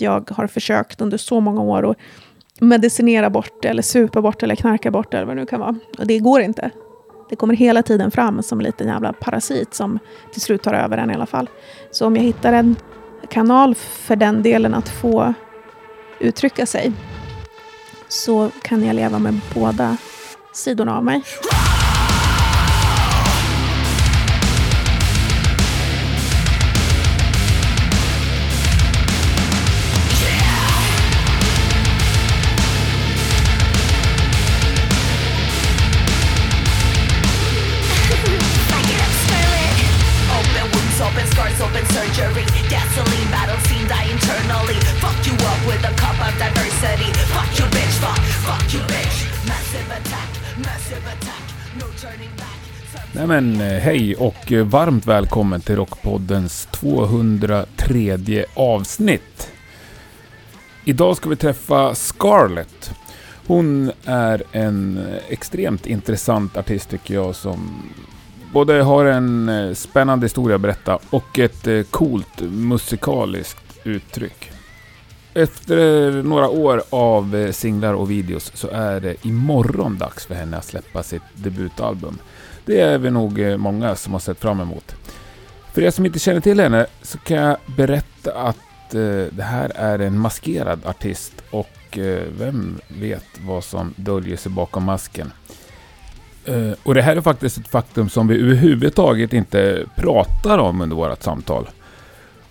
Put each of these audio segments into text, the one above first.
Jag har försökt under så många år att medicinera bort det, eller supa bort eller knarka bort det, eller vad det nu kan vara. Och det går inte. Det kommer hela tiden fram som en liten jävla parasit som till slut tar över en i alla fall. Så om jag hittar en kanal för den delen att få uttrycka sig så kan jag leva med båda sidorna av mig. Scars, surgery. Gasoline battle scene, die internally. Fuck you up with a cup of diversity. Fuck you, bitch. Fuck, fuck you, bitch. Massive attack, massive attack. No turning back. Nej men eh, hej och eh, varmt välkommen till Rockpoddens 203 avsnitt. Idag ska vi träffa Scarlett. Hon är en eh, extremt intressant artist tycker jag som både har en eh, spännande historia att berätta och ett eh, coolt musikaliskt uttryck. Efter eh, några år av singlar och videos så är det imorgon dags för henne att släppa sitt debutalbum. Det är vi nog många som har sett fram emot. För er som inte känner till henne så kan jag berätta att det här är en maskerad artist och vem vet vad som döljer sig bakom masken. Eh, och det här är faktiskt ett faktum som vi överhuvudtaget inte pratar om under vårt samtal.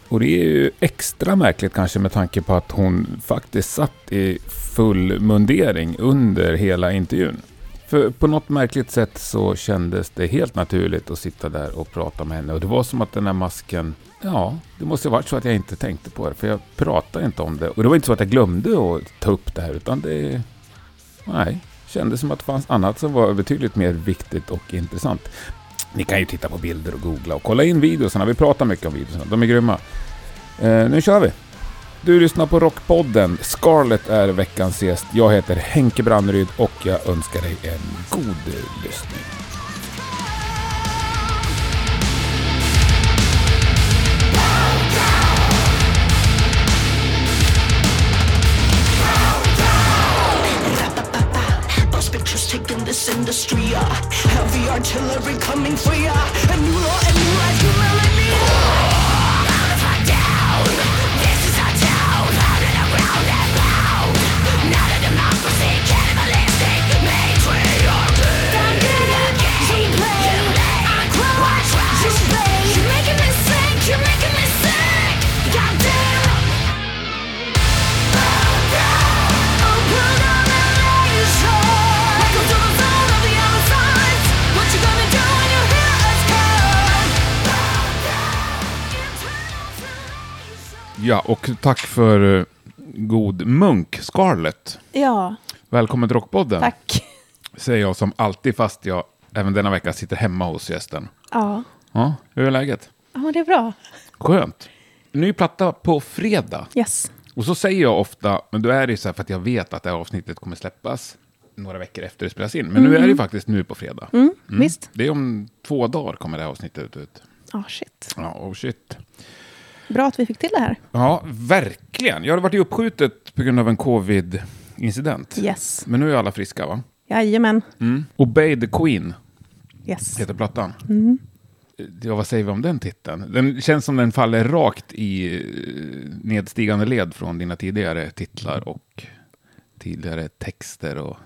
Och det är ju extra märkligt kanske med tanke på att hon faktiskt satt i full mundering under hela intervjun. För på något märkligt sätt så kändes det helt naturligt att sitta där och prata med henne. Och det var som att den här masken, ja, det måste ha varit så att jag inte tänkte på det. För jag pratade inte om det. Och det var inte så att jag glömde att ta upp det här, utan det... Nej, kändes som att det fanns annat som var betydligt mer viktigt och intressant. Ni kan ju titta på bilder och googla och kolla in videorna. Vi pratar mycket om videorna. De är grymma. Eh, nu kör vi! Du lyssnar på Rockpodden. Scarlett är veckans gäst. Jag heter Henke Branneryd och jag önskar dig en god lyssning. Industry, uh, heavy artillery coming for ya. And new law and new life, Ja, och tack för eh, god munk, Scarlett. Ja, Välkommen till Rockpodden. tack. Säger jag som alltid fast jag även denna vecka sitter hemma hos gästen. Ja, Ja, hur är läget? ja det är bra. Skönt. Ny platta på fredag. Yes. Och så säger jag ofta, men då är det ju så här för att jag vet att det här avsnittet kommer släppas några veckor efter det spelas in. Men nu är det ju faktiskt nu på fredag. Mm, Visst? Det är om två dagar kommer det här avsnittet ut. Ja, shit. Ja, oh shit. Bra att vi fick till det här. Ja, verkligen. Jag har varit uppskjutet på grund av en covid-incident. Yes. Men nu är alla friska va? Jajamän. Mm. Obey the Queen Yes. heter plattan. Ja, vad säger vi om den titeln? Den känns som den faller rakt i eh, nedstigande led från dina tidigare titlar och tidigare texter. Och...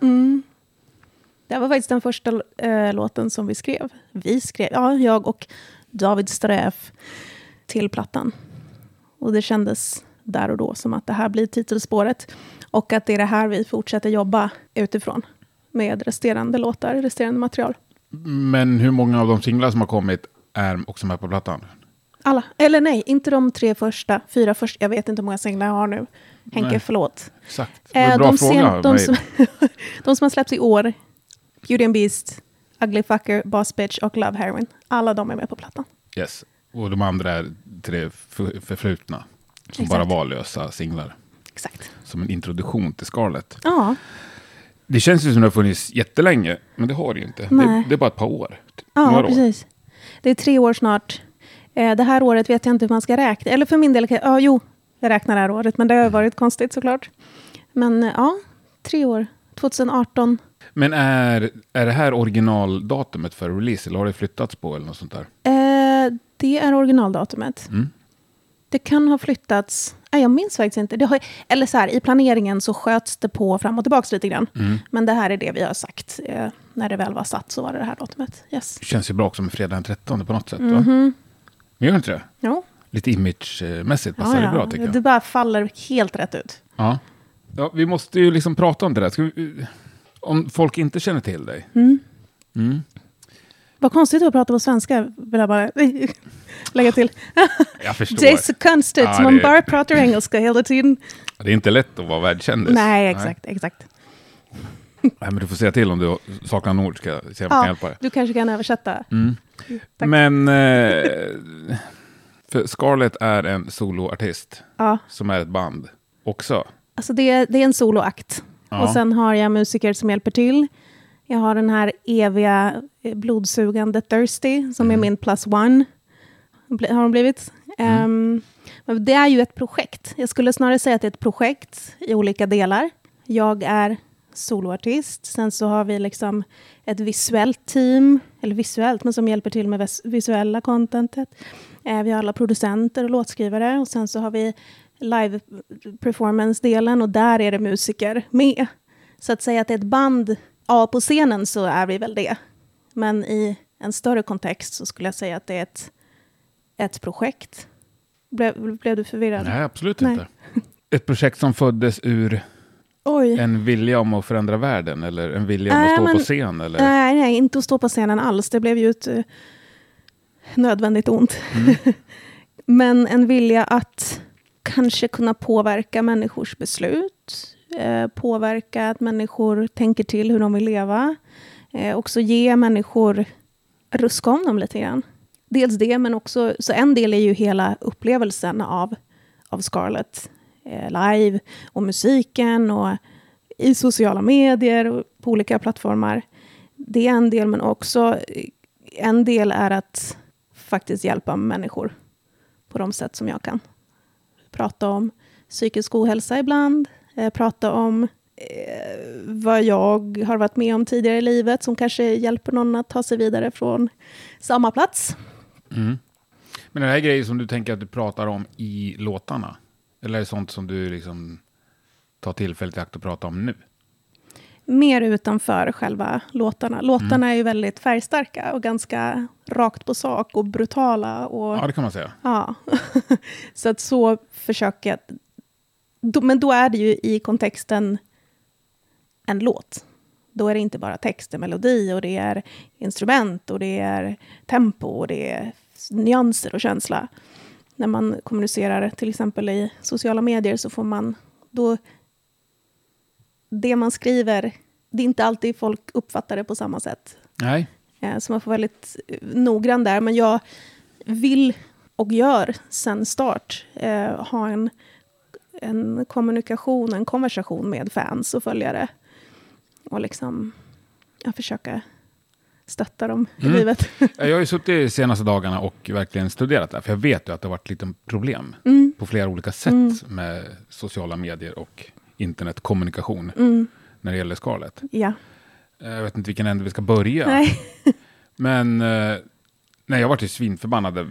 Det här var faktiskt den första eh, låten som vi skrev. Vi skrev, ja, jag och David Sträf till plattan. Och det kändes där och då som att det här blir titelspåret. Och att det är det här vi fortsätter jobba utifrån. Med resterande låtar, resterande material. Men hur många av de singlar som har kommit är också med på plattan? Alla. Eller nej, inte de tre första. Fyra första. Jag vet inte hur många singlar jag har nu. Henke, Nej. förlåt. Exakt. Eh, bra de, fråga. sen, de, som, de som har släppts i år. Beauty and Beast, Ugly Fucker, Boss Bitch och Love Heroin. Alla de är med på plattan. Yes. Och de andra är tre för- förflutna. Som Exakt. bara var lösa singlar. Exakt. Som en introduktion till Scarlett. Ja, Det känns ju som det har funnits jättelänge, men det har det ju inte. Det, Nej. det är bara ett par år. ja Några år. precis. Det är tre år snart. Eh, det här året vet jag inte hur man ska räkna. Eller för min del, ja jo, jag räknar det här året, men det har varit konstigt såklart. Men eh, ja, tre år. 2018. Men är, är det här originaldatumet för release eller har det flyttats på eller något sånt där? Eh, det är originaldatumet. Mm. Det kan ha flyttats, nej, jag minns faktiskt inte. Det har, eller så här, i planeringen så sköts det på fram och tillbaka lite grann. Mm. Men det här är det vi har sagt. Eh, när det väl var satt så var det det här datumet. Yes. Känns ju bra också med fredag den 13 på något sätt. Va? Mhm. Men gör det inte det? Jo. Lite imagemässigt passar Ja, det ja. bra tycker jag. Det bara faller helt rätt ut. Ja. ja, vi måste ju liksom prata om det där. Vi, om folk inte känner till dig. Mm. Mm. Vad konstigt att prata på svenska, vill jag bara lägga till. Jag förstår. Det är så konstigt, Ja, man det- bara pratar engelska hela tiden. Det är inte lätt att vara världskändis. Nej, exakt, exakt. Nej, men du får säga till om du saknar en ord, ska jag se om jag kan Ja, hjälpa dig. du kanske kan översätta. Mm. Tack. Men eh, för Scarlett är en soloartist Ja, som är ett band också. alltså det, är- det är en soloakt. Ja. Och sen har jag musiker som hjälper till. Jag har den här eviga blodsugande Thirsty, som är Mm. min plus one. Har hon blivit. Ehm, men det är ju ett projekt. Jag skulle snarare säga att det är ett projekt i olika delar. Jag är soloartist. Sen så har vi liksom ett visuellt team, eller visuellt, men som hjälper till med vis- visuella contentet. Eh, vi har alla producenter och låtskrivare. Och sen så har vi live performance-delen och där är det musiker med. Så att säga att det är ett band, ja på scenen så är vi väl det. Men i en större kontext så skulle jag säga att det är ett, ett projekt. Blev, blev du förvirrad? Nej, absolut Nej. inte. Ett projekt som föddes ur Oj. en vilja om att förändra världen eller en vilja om Nej, att stå men- på scen. Eller? Nej, nej, inte att stå på scenen alls. Det blev ju ett eh, nödvändigt ont. Mm. Men en vilja att kanske kunna påverka människors beslut. Eh, påverka att människor tänker till hur de vill leva. Eh, också ge människor, ruska om dem lite grann. Dels det, men också, så en del är ju hela upplevelsen av, av Scarlett eh, live och musiken och i sociala medier och på olika plattformar. Det är en del, men också eh, en del är att faktiskt hjälpa människor på de sätt som jag kan. Prata om psykisk ohälsa ibland, eh, prata om eh, vad jag har varit med om tidigare i livet som kanske hjälper någon att ta sig vidare från samma plats. Mm. Men det här grejer som du tänker att du pratar om i låtarna? Eller är det sånt som du liksom tar tillfället i akt att prata om nu? Mer utanför själva låtarna. Låtarna är ju väldigt färgstarka och ganska rakt på sak och brutala. Och, Ja, det kan man säga. Ja, så att så försöker jag... Men då är det ju i kontexten en låt. Då är det inte bara text, det är melodi och det är instrument och det är tempo och det är nyanser och känsla. När man kommunicerar till exempel i sociala medier så får man då... Det man skriver, det är inte alltid folk uppfattar det på samma sätt. Nej. Eh, Så man får vara väldigt noggrann där. Men jag vill och gör sen start eh, ha en, en kommunikation, en konversation med fans och följare. Och liksom ja, försöka stötta dem i Mm. livet. Jag har ju suttit de senaste dagarna och verkligen studerat det här, för jag vet ju att det har varit lite problem Mm, på flera olika sätt Mm. med sociala medier och internetkommunikation mm, när det gäller Scarlett. ja. Eh, Jag vet inte vilken ände vi ska börja. Nej. Men eh, nej, jag var ju svinförbannad, det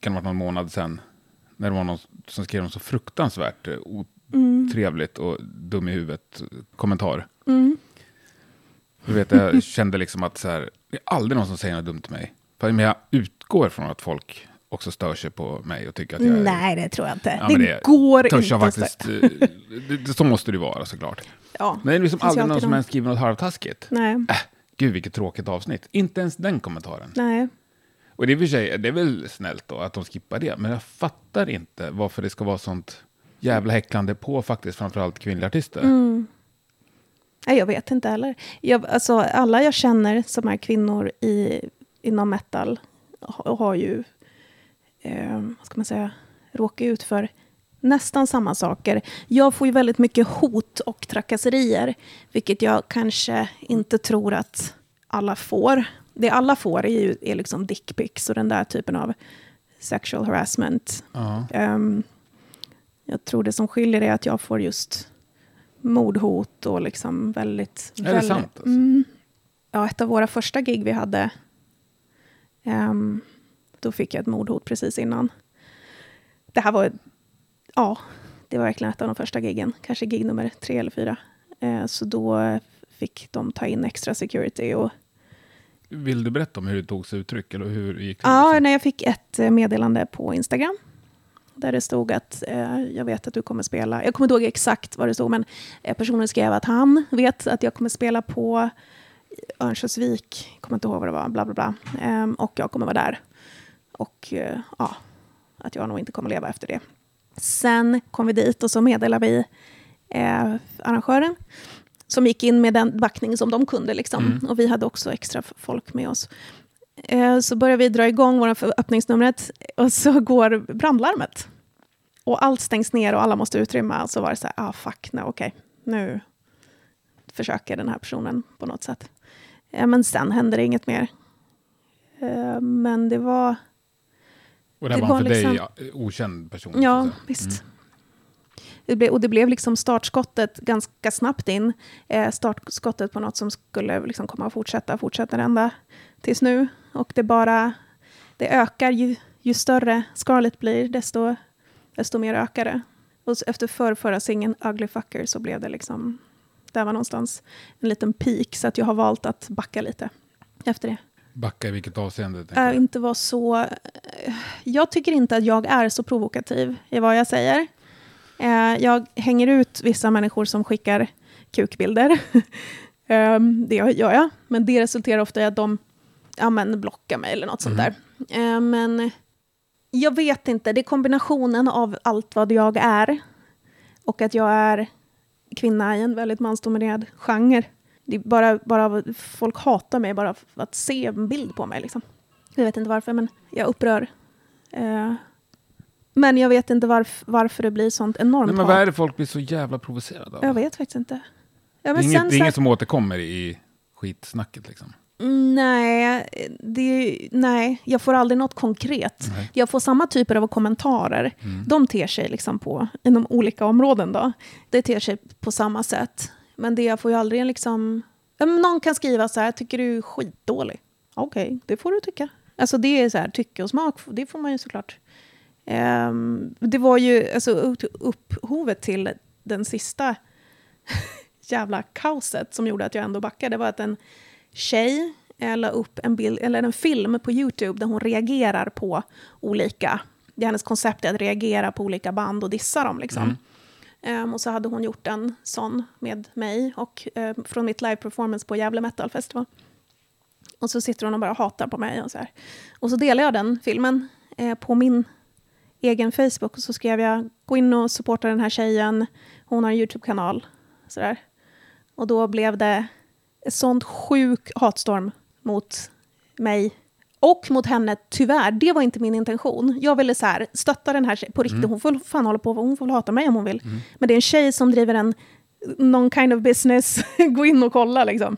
kan ha varit någon månad sedan, när det var någon som skrev en så fruktansvärt eh, Mm, otrevligt och dum i huvudet kommentar. Du vet, jag kände liksom att så här, det är aldrig någon som säger något dumt till mig. Men jag utgår från att folk också stör sig på mig och tycker att jag är... Nej, det tror jag inte. Ja, det, det går törs inte. jag faktiskt, eh, det, så måste det vara såklart. Ja, Men det är liksom aldrig någon som ens skriver något halvtaskigt. nej, Äh, gud vilket tråkigt avsnitt. Inte ens den kommentaren. nej. Och det är, för sig, det är väl snällt då att de skippar det, men jag fattar inte varför det ska vara sånt jävla häcklande på faktiskt framförallt kvinnliga artister. Mm. Nej, jag vet inte heller. Jag, alltså, alla jag känner som är kvinnor i, inom metal har, har ju, eh, vad ska man säga, råkat ut för nästan samma saker. Jag får ju väldigt mycket hot och trakasserier, vilket jag kanske inte tror att alla får. Det alla får är ju är liksom dickpics och den där typen av sexual harassment. Ja. Ehm, Jag tror det som skiljer är att jag får just mordhot och liksom väldigt... Är det väldigt, sant, alltså? Mm, ja, ett av våra första gig vi hade, ehm, då fick jag ett mordhot precis innan. Det här var, ja, det var verkligen ett av de första giggen. Kanske gig nummer tre eller fyra. Eh, så då fick de ta in extra security. Och, Vill du berätta om hur det tog sig uttryck? Eller hur gick det? ja, när jag fick ett meddelande på Instagram. Där det stod att eh, jag vet att du kommer spela. Jag kommer inte ihåg exakt vad det stod, men eh, personen skrev att han vet att jag kommer spela på Örnsköldsvik. Kommer inte ihåg vad det var, bla bla bla. Ehm, och jag kommer vara där. Och eh, ja, att jag nog inte kommer leva efter det. Sen kom vi dit och så meddelade vi eh, arrangören som gick in med den backning som de kunde. Liksom. Och vi hade också extra folk med oss. Eh, så börjar vi dra igång våra öppningsnumret och så går brandlarmet. Och allt stängs ner och alla måste utrymma. Och så var det så här, ah fuck, okej, nu försöker den här personen på något sätt. Eh, men sen hände det inget mer. Eh, men det var, Och det det var var för liksom- dig okänd person? ja säga. visst. Det blev, och det blev liksom startskottet ganska snabbt in. Eh, startskottet på något som skulle liksom komma att fortsätta, fortsätta ända tills nu. Och det bara, det ökar ju, ju större Scarlett blir, desto, desto mer ökar det. Och efter förr, förra singeln Ugly Fucker så blev det liksom, där var någonstans en liten peak. Så att jag har valt att backa lite efter det. Backa i vilket avseende? Äh, inte vara så... Jag tycker inte att jag är så provokativ i vad jag säger. Eh, jag hänger ut vissa människor som skickar kukbilder. Ehm, det gör jag, men det resulterar ofta i att de ja, men, blockar mig eller något sånt där. Eh, men jag vet inte, det är kombinationen av allt vad jag är och att jag är kvinna i en väldigt mansdominerad genre. Det bara, bara folk hatar mig bara för att se en bild på mig. Liksom. Jag vet inte varför, men jag upprör. Eh, men jag vet inte varf, varför det blir sånt enormt Nej, men vad är det folk blir så jävla provocerade av? Jag vet faktiskt inte. Ja, det är inget, det är inget som återkommer i skitsnacket liksom? Mm, Nej, det, nej, jag får aldrig något konkret. Nej. Jag får samma typer av kommentarer. De ter sig liksom på, inom olika områden. Då. Det ter sig på samma sätt. Men det jag får ju aldrig liksom... Någon kan skriva så här, tycker du är skitdålig? Okej, det får du tycka. Alltså det är så här, tycke och smak, det får man ju såklart. Ehm, det var ju alltså, upp- upphovet till den sista jävla kaoset som gjorde att jag ändå backade var att en tjej eh, la upp en, bild, eller en film på YouTube där hon reagerar på olika... Det är hennes koncept att reagera på olika band och dissa dem. Liksom. Ehm, och så hade hon gjort en sån med mig och eh, från mitt live-performance på Gävle Metal Festival. Och så sitter hon och bara hatar på mig. Och så, här. Och så delade jag den filmen eh, på min egen Facebook. Och så skrev jag, gå in och supporta den här tjejen. Hon har en YouTube-kanal. Så där. Och då blev det sånt sjuk hatstorm mot mig. Och mot henne, tyvärr. Det var inte min intention. Jag ville så här, stötta den här tjejen. På riktigt, hon får fan hålla på. Hon får väl hata mig om hon vill. Men det är en tjej som driver en någon kind of business. Gå in och kolla liksom.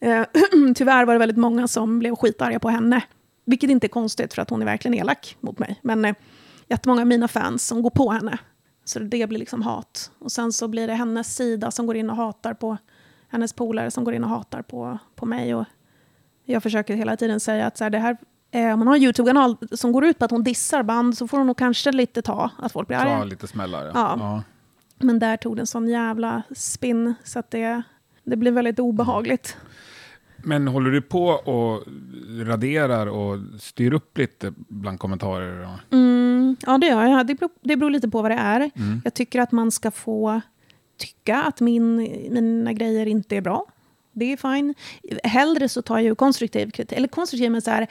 Eh, tyvärr var det väldigt många som blev skitarga på henne. Vilket inte är konstigt för att hon är verkligen elak mot mig. Men eh, jättemånga av mina fans som går på henne. Så det blir liksom hat. Och sen så blir det hennes sida som går in och hatar på hennes polare som går in och hatar på, på mig. Och jag försöker hela tiden säga att så här, det här, eh, om man har en YouTube-kanal som går ut på att hon dissar band så får hon nog kanske lite ta att folk blir arga. Ta lite smällar. Ja. Ja. Ja. Men där tog det en sån jävla spinn så att det, det blev väldigt obehagligt. Men håller du på och raderar och styr upp lite bland kommentarer? Mm, ja, det gör jag. Det beror, det beror lite på vad det är. Jag tycker att man ska få tycka att min, mina grejer inte är bra. Det är fine. Hellre så tar jag ju konstruktiv kritik. Eller konstruktiv, men så här...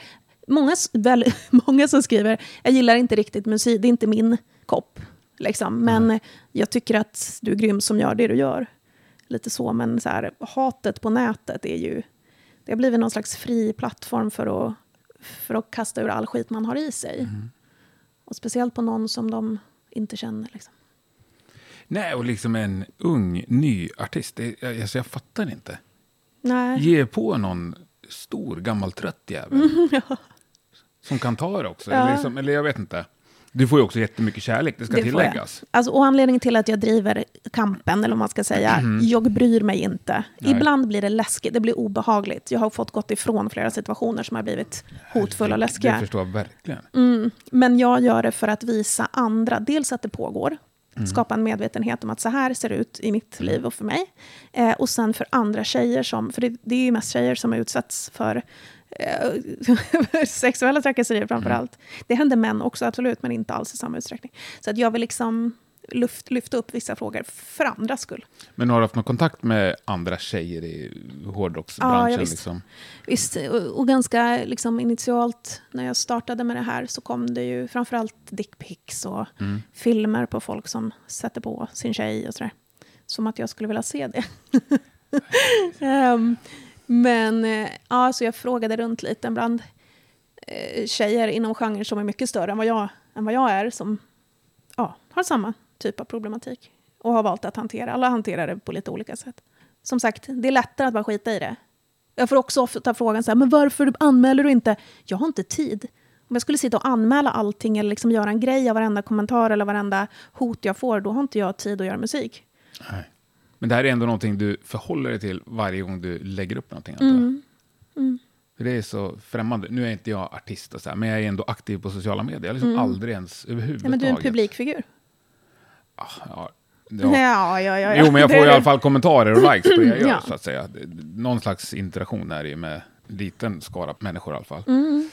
Många, väl, många som skriver, jag gillar inte riktigt musik, det är inte min kopp. Liksom. Men jag tycker att du är grym som gör det du gör. Lite så, men så här, hatet på nätet är ju... Det har blivit någon slags fri plattform för att, för att kasta ur all skit man har i sig. Och speciellt på någon som de inte känner. Liksom. Nej, och liksom en ung, ny artist. Det, jag- alltså, jag fattar inte. Nej. Ge på någon stor, gammal, trött jävel. Som kan ta det också. Ja. Eller, liksom, eller jag vet inte. Du får ju också jättemycket kärlek, det ska Det tilläggas. Alltså, och anledningen till att jag driver kampen, eller vad man ska säga, jag bryr mig inte. Nej. Ibland blir det läskigt, det blir obehagligt. Jag har fått gått ifrån flera situationer som har blivit hotfulla och Det läskiga. förstår jag verkligen. Mm. Men jag gör det för att visa andra, dels att det pågår, Mm. skapa en medvetenhet om att så här ser det ut i mitt liv och för mig. Eh, och sen för andra tjejer, som, för det, det är ju mest tjejer som utsätts för eh, sexuella trakasserier framför Mm. allt. Det händer män också, absolut, men inte alls i samma utsträckning. Så att jag vill liksom luft, lyfta upp vissa frågor för andras skull. Men har du haft någon kontakt med andra tjejer i Ja, hårdrocksbranschen? ja, visst. liksom? Visst, och, och ganska liksom, initialt när jag startade med det här så kom det ju framförallt dickpics och Mm. filmer på folk som sätter på sin tjej och sådär. Som att jag skulle vilja se det. Ehm, men eh, ja, så jag frågade runt lite bland eh, tjejer inom genrer som är mycket större än vad jag, än vad jag är, som ja, har samma typ av problematik och har valt att hantera. Alla hanterar det på lite olika sätt. Som sagt, det är lättare att bara skita i det. Jag får också ofta frågan så här, men varför anmäler du inte? Jag har inte tid. Om jag skulle sitta och anmäla allting eller liksom göra en grej av varenda kommentar eller varenda hot jag får, då har inte jag tid att göra musik. Nej. Men det här är ändå någonting du förhåller dig till varje gång du lägger upp någonting. Mm. För det är så främmande. Nu är inte jag artist, och så här, men jag är ändå aktiv på sociala medier. Jag har liksom aldrig ens Ja, överhuvudtaget... Mm. men du är en publikfigur. Ja, Ja, ja. ja, ja. Jo, men jag får i alla fall kommentarer och likes på det jag gör, Ja. så att säga. Någon slags interaktion är det ju med en liten skara människor i alla fall. Mm.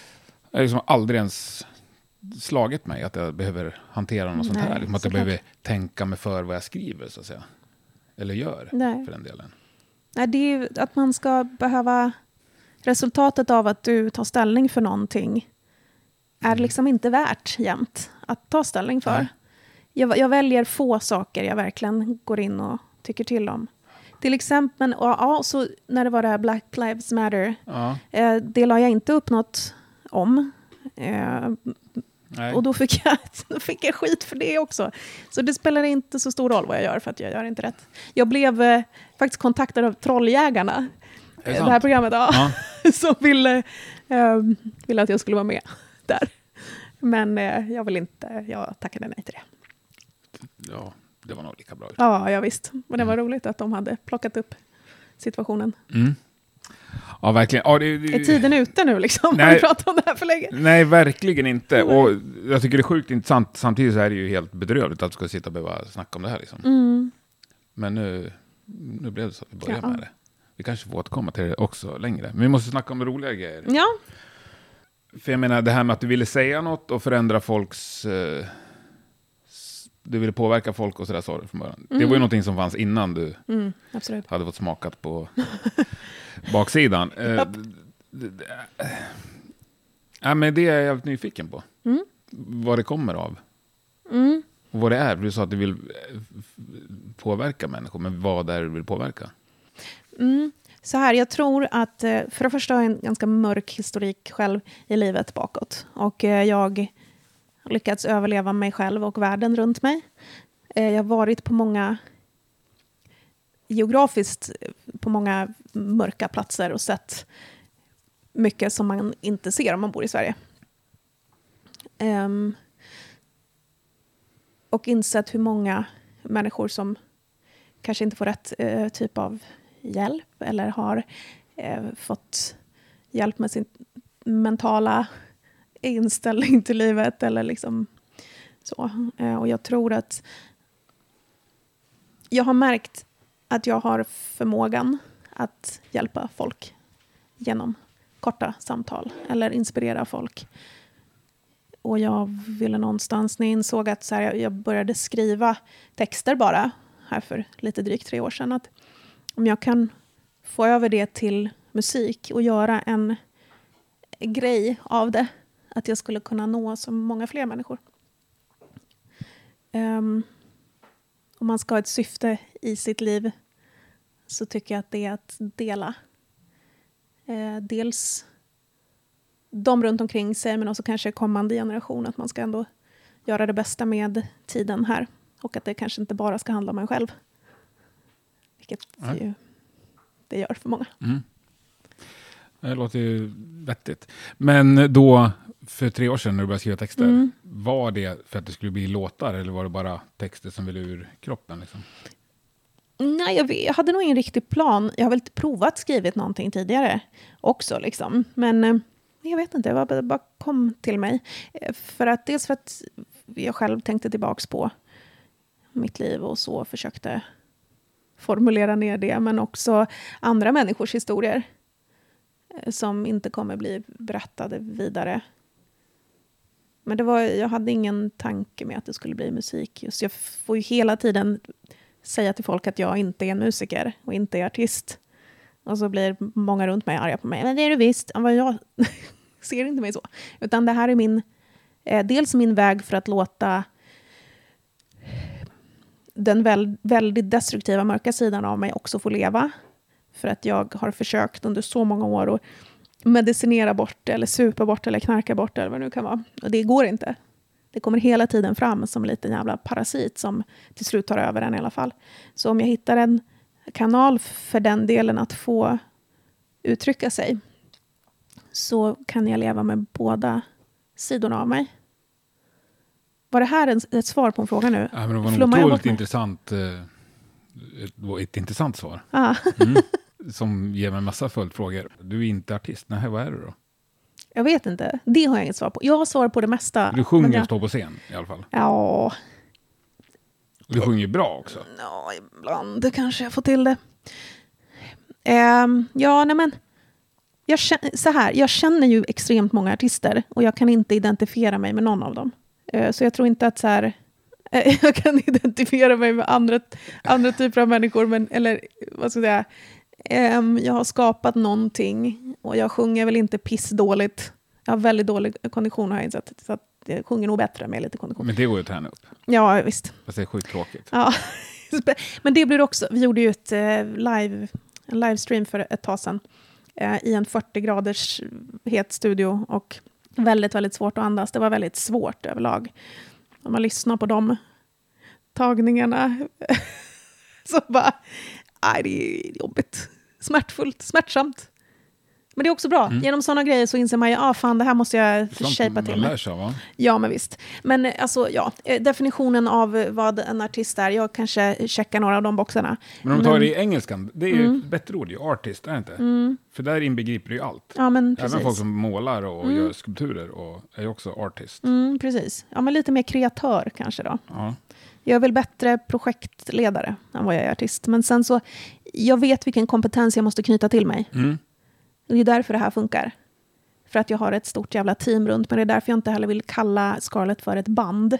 Det har liksom aldrig ens slagit mig att jag behöver hantera något sånt Nej, här. Liksom att jag behöver tänka mig för vad jag skriver, så att säga. Eller gör, Nej. för den delen. Nej, det är ju att man ska behöva... Resultatet av att du tar ställning för någonting är liksom inte värt jämt att ta ställning för. Nej. Jag, jag väljer få saker jag verkligen går in och tycker till om. Till exempel, ja, så när det var det här Black Lives Matter, Ja, eh, det la jag inte upp något om. Eh, och då fick, jag, då fick jag skit för det också. Så det spelar inte så stor roll vad jag gör, för att jag gör inte rätt. Jag blev eh, faktiskt kontaktad av Trolljägarna, det det, sant? här programmet, ja, Ja. som ville, eh, ville att jag skulle vara med där. Men eh, jag vill inte, jag tackade nej till det. Ja, det var nog lika bra. Ja, ja visst. Men det var roligt att de hade plockat upp situationen. Mm. Ja, verkligen. Ja, det, det, Är tiden ute nu liksom? Nej. vi pratat om det här för länge? Nej, verkligen inte. Och jag tycker det är sjukt intressant. Samtidigt så är det ju helt bedrövligt att vi ska sitta och behöva snacka om det här. Liksom. Mm. Men nu, nu blev det så att vi börjar Ja. med det. Vi kanske får återkomma till det också längre. Men vi måste snacka om roliga grejer. Ja, För jag menar, det här med att du ville säga något och förändra folks... Eh, du ville påverka folk och sådär sa du från början. Det var ju Mm. någonting som fanns innan du mm, hade fått smakat på baksidan. Eh, d- äh. ja, men det är jag jävligt nyfiken på. Mm. Vad det kommer av. Mm. Och vad det är. Du sa att du vill eh, påverka människor, men vad är det du vill påverka? Mm. Så här, jag tror att eh, för det första har jag en ganska mörk historik själv i livet bakåt. Och eh, jag har lyckats överleva mig själv och världen runt mig. Eh, Jag har varit på många geografiskt eh, på många mörka platser och sett mycket som man inte ser om man bor i Sverige. Um, och insett hur många människor som kanske inte får rätt uh, typ av hjälp eller har uh, fått hjälp med sin mentala inställning till livet eller liksom så. Eh, och jag tror att jag har märkt att jag har förmågan att hjälpa folk genom korta samtal eller inspirera folk. Och jag ville någonstans, när jag insåg att så här, jag började skriva texter bara, här för lite drygt tre år sedan, att om jag kan få över det till musik och göra en grej av det, att jag skulle kunna nå så många fler människor. Um, om man ska ha ett syfte i sitt liv så tycker jag att det är att dela eh, dels de runt omkring sig men också kanske kommande generation. Att man ska ändå göra det bästa med tiden här. Och att det kanske inte bara ska handla om en själv. Vilket ju det gör för många. Mm. Det låter ju vettigt. Men då, för tre år sedan när du började skriva texter, Mm. var det för att det skulle bli låtar eller var det bara texter som ville ur kroppen? Liksom? Nej, jag, jag hade nog ingen riktig plan. Jag har väl provat skrivit någonting tidigare också. Liksom. Men eh, jag vet inte, det bara, bara kom till mig. Eh, För att, dels för att jag själv tänkte tillbaka på mitt liv och så försökte formulera ner det. Men också andra människors historier Eh, som inte kommer bli berättade vidare. Men det var, jag hade ingen tanke med att det skulle bli musik. Just jag får ju hela tiden säga till folk att jag inte är en musiker och inte är artist. Och så blir många runt mig arga på mig. Men det är du visst. Ja, Jag ser inte mig så. Utan det här är min, eh, dels min väg för att låta den väl, väldigt destruktiva mörka sidan av mig också få leva. För att jag har försökt under så många år att medicinera bort det, eller supa bort det, eller knarka bort det, eller vad det nu kan vara. Och det går inte. Det kommer hela tiden fram som en liten jävla parasit som till slut tar över en i alla fall. Så om jag hittar en kanal för den delen att få uttrycka sig så kan jag leva med båda sidorna av mig. Var det här en, ett svar på en fråga nu? Ja, det var jag otroligt intressant, eh, ett, ett intressant svar. Ah. Mm. som ger mig massa följdfrågor. Du är inte artist, nej vad är du då? Jag vet inte. Det har jag inget svar på. Jag har svar på det mesta. Du sjunger och jag, står på scen i alla fall. Ja, Du sjunger bra också. ja, ibland kanske jag får till det. Ehm, ja, nej men. Jag känner, så här, jag känner ju extremt många artister och jag kan inte identifiera mig med någon av dem. Eh, så jag tror inte att så här, eh, jag kan identifiera mig med andra, andra typer av människor, men, eller vad ska jag säga, jag har skapat någonting och jag sjunger väl inte pissdåligt. Jag har väldigt dålig kondition har jag insett, så att jag sjunger nog bättre med lite kondition. Men det går ju att träna upp. Ja, visst. Fast det är sjukt tråkigt. Ja. Men det blir också, vi gjorde ju ett eh, live, en livestream för ett tag sedan eh, i en 40 graders het studio och väldigt, väldigt svårt att andas. Det var väldigt svårt överlag. Om man lyssnar på de tagningarna så bara, nej det är jobbigt. Smärtfullt, smärtsamt. Men det är också bra. Genom sådana grejer så inser man ju, ah, fan det här måste jag shapea till mig. lär sig va? Ja, men visst. Men alltså, ja, eh, definitionen av vad en artist är, jag kanske checkar några av de boxarna. Men om du tar det i engelskan, det är ju Mm. ett bättre ord, ju artist, är det inte? För där inbegriper det ju allt. Ja, men Även precis. folk som målar och gör skulpturer och är ju också artist. Mm, precis. Ja, men lite mer kreatör kanske då. Ja. Jag är väl bättre projektledare än vad jag är artist. Men sen så, jag vet vilken kompetens jag måste knyta till mig. Mm. Det är därför det här funkar. För att jag har ett stort jävla team runt mig. Det är därför jag inte heller vill kalla Scarlett för ett band.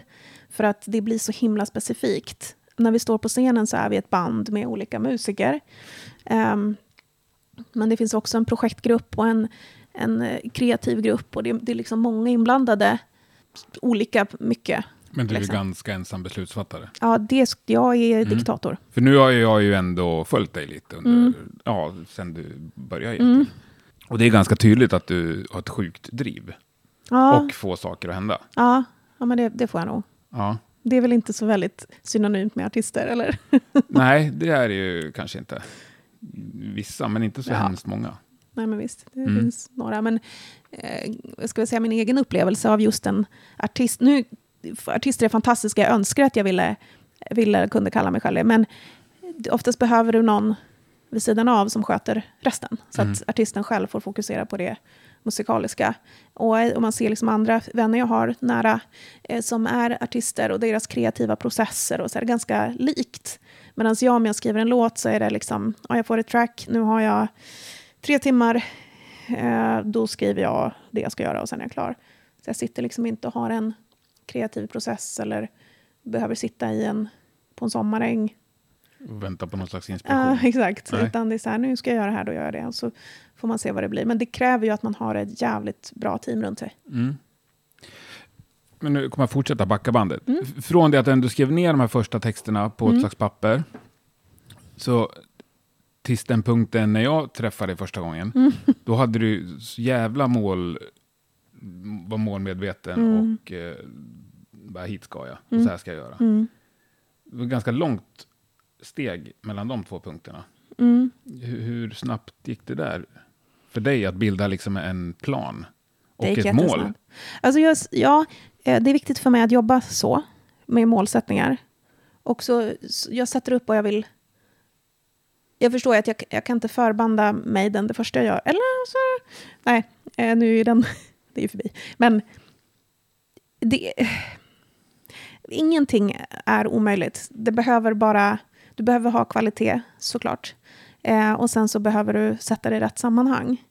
För att det blir så himla specifikt. När vi står på scenen så är vi ett band med olika musiker. Ehm, men det finns också en projektgrupp och en, en eh, kreativ grupp. Och det, det är liksom många inblandade. Olika mycket. Men du är Liksom. ganska ensam beslutsfattare. Ja, det, jag är Mm. diktator. För nu har jag ju ändå följt dig lite under, Mm. ja, sen du började egentligen. Och det är ganska tydligt att du har ett sjukt driv Ja, och får saker att hända. ja, ja men det, det får jag nog. Ja. Det är väl inte så väldigt synonymt med artister, eller? Nej, det är det ju kanske inte. Vissa, men inte så Ja. hemskt många. Nej, men visst, det Mm. finns några. Men eh, jag säga min egen upplevelse av just en artist. Nu, artister är fantastiska, jag önskar att jag ville, ville kunde kalla mig själv det. Men oftast behöver du någon vid sidan av som sköter resten. Så Mm. att artisten själv får fokusera på det musikaliska. Och eh, om man ser liksom andra vänner jag har nära eh, som är artister och deras kreativa processer och så är det ganska likt. Medan jag om jag skriver en låt så är det liksom, ja, jag får ett track, nu har jag tre timmar, eh, då skriver jag det jag ska göra och sen är jag klar. Så jag sitter liksom inte och har en kreativ process eller behöver sitta i en, på en sommaräng. Och vänta på någon slags inspiration. Ja, exakt. Nej. Utan det är så här, nu ska jag göra det här, då gör jag det. Och så får man se vad det blir. Men det kräver ju att man har ett jävligt bra team runt sig. Mm. Men nu kommer jag fortsätta backa bandet. Mm. Från det att du skrev ner de här första texterna på ett slags papper, så tills den punkten när jag träffade dig första gången, Mm. då hade du så jävla mål, var målmedveten Mm. och eh, bara hit ska jag, och så här ska jag göra. Mm. Det var ganska långt steg mellan de två punkterna. Mm. Hur, hur snabbt gick det där? för dig att bilda liksom en plan och Det gick ett mål? Alltså jag, ja, eh, det är viktigt för mig att jobba så, med målsättningar. Och så, jag sätter upp vad jag vill. Jag förstår att jag, jag kan inte förbanda mig den det första jag gör. Eller så, nej, eh, nu är den, det är ju förbi. Men det, ingenting är omöjligt. Det behöver bara, du behöver ha kvalitet såklart. Eh, och sen så behöver du sätta det i rätt sammanhang.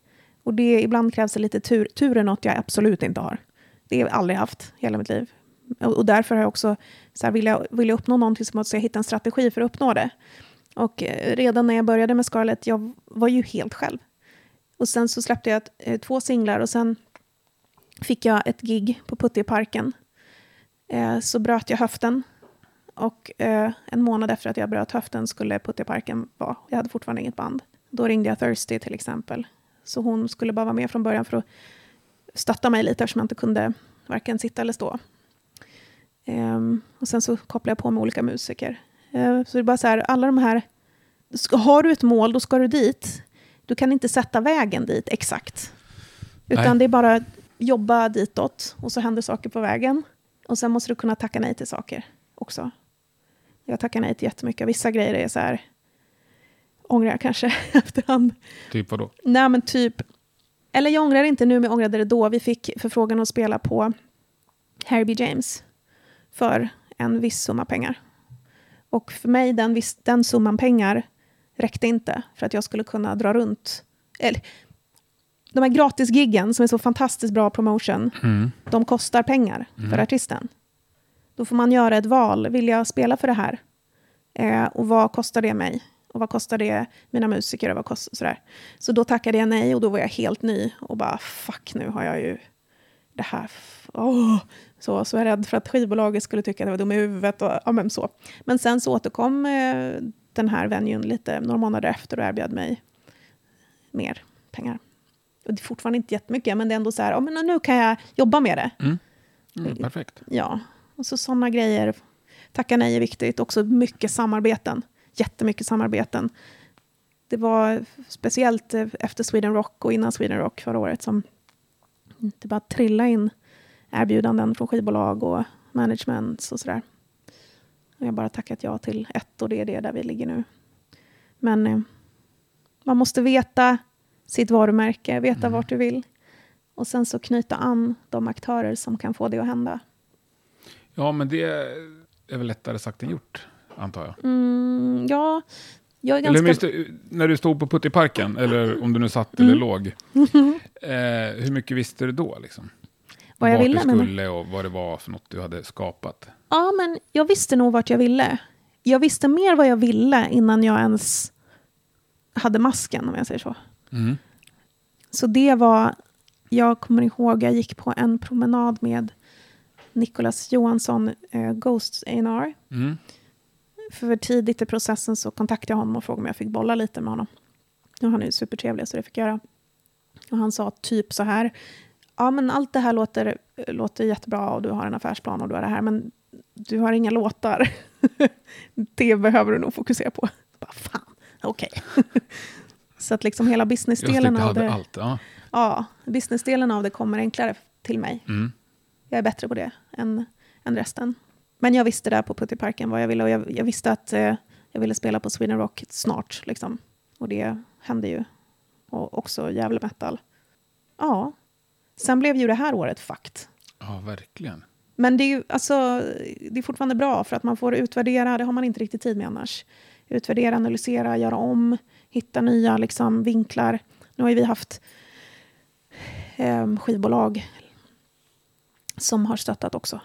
Och det, ibland krävs det lite tur. Tur är något jag absolut inte har. Det har jag aldrig haft hela mitt liv. Och, och därför har jag också, så här, vill, jag, vill jag uppnå någonting så måste jag hitta en strategi för att uppnå det. Och eh, redan när jag började med Scarlett, jag var ju helt själv. Och sen så släppte jag ett, eh, två singlar och sen fick jag ett gig på Putteparken. Eh, så bröt jag höften. Och eh, en månad efter att jag bröt höften skulle Putteparken vara. Jag hade fortfarande inget band. Då ringde jag Thirsty till exempel. Så hon skulle bara vara med från början för att stötta mig lite eftersom jag inte kunde varken sitta eller stå. Ehm, och sen så kopplade jag på med olika musiker. Eh, så det är bara så här, alla de här... ska- Har du ett mål, då ska du dit. Du kan inte sätta vägen dit exakt. Utan Nej. det är bara jobba ditåt och så händer saker på vägen. Och sen måste du kunna tacka nej till saker också. Jag tackar nej till jättemycket. Vissa grejer är så här... Ångrar jag kanske efterhand. Typ vadå? Nej, men typ... Eller jag ångrar inte nu, men jag ångrade det då. Vi fick förfrågan att spela på Harry B. James för en viss summa pengar. Och för mig, den, viss, den summan pengar räckte inte för att jag skulle kunna dra runt. Eller, de här gratisgiggen som är så fantastiskt bra promotion, Mm. de kostar pengar för artisten. Då får man göra ett val. Vill jag spela för det här? Eh, och vad kostar det mig? Och vad kostar det mina musiker? Och vad kost, sådär. Så då tackade jag nej och då var jag helt ny. Och bara, fuck, nu har jag ju det här. Åh. Så, så jag är rädd för att skivbolaget skulle tycka att jag var dum i huvudet. Och, ja, men, så. men sen så återkom eh, den här venuen lite några månader efter och erbjöd mig mer pengar. Och det är fortfarande inte jättemycket, men det är ändå så här, ja, men nu kan jag jobba med det. Mm, perfekt. Ja, och så sådana grejer. Tacka nej är viktigt. Också mycket samarbeten. Jättemycket samarbeten. Det var speciellt eh, efter Sweden Rock och innan Sweden Rock förra året som det bara trillade in erbjudanden från skivbolag och managements och sådär. Jag har bara tackat ja till ett och det är det där vi ligger nu. Men eh, man måste veta sitt varumärke, veta vart du vill. Och sen så knyta an de aktörer som kan få det att hända. Ja, men det är väl lättare sagt än gjort, antar jag. Mm, ja, jag är Eller ganska... minns du, när du stod på Puttiparken, eller om du nu satt eller låg, eh, hur mycket visste du då? Liksom? Vad jag Vart ville, du menar skulle och vad det var för något du hade skapat. Ja, men jag visste nog vart jag ville. Jag visste mer vad jag ville innan jag ens hade masken, om jag säger så. Mm. Så det var... Jag kommer ihåg, jag gick på en promenad med Nicolas Johansson, eh, Ghosts A&R. Mm. För tidigt i processen så kontaktade jag honom och frågade om jag fick bolla lite med honom. Och han är ju supertrevlig, så det fick jag göra. Och han sa typ så här. Ja, men allt det här låter, låter jättebra och du har en affärsplan och du har det här, men du har inga låtar. det behöver du nog fokusera på. Bara, fan, okej. så att liksom hela businessdelen av det, allt. Ja. ja, businessdelen av det kommer enklare till mig. Mm. Jag är bättre på det än, än resten. Men jag visste där på Puttiparken vad jag ville och jag, jag visste att eh, jag ville spela på Sweden Rock snart. Liksom. Och det hände ju. Och också Gävle Metal. Ja. Sen blev ju det här året fakt. ja, verkligen. Men det är ju alltså, det är fortfarande bra för att man får utvärdera, det har man inte riktigt tid med annars. Utvärdera, analysera, göra om, hitta nya liksom, vinklar. Nu har ju vi haft eh, skivbolag som har stöttat också.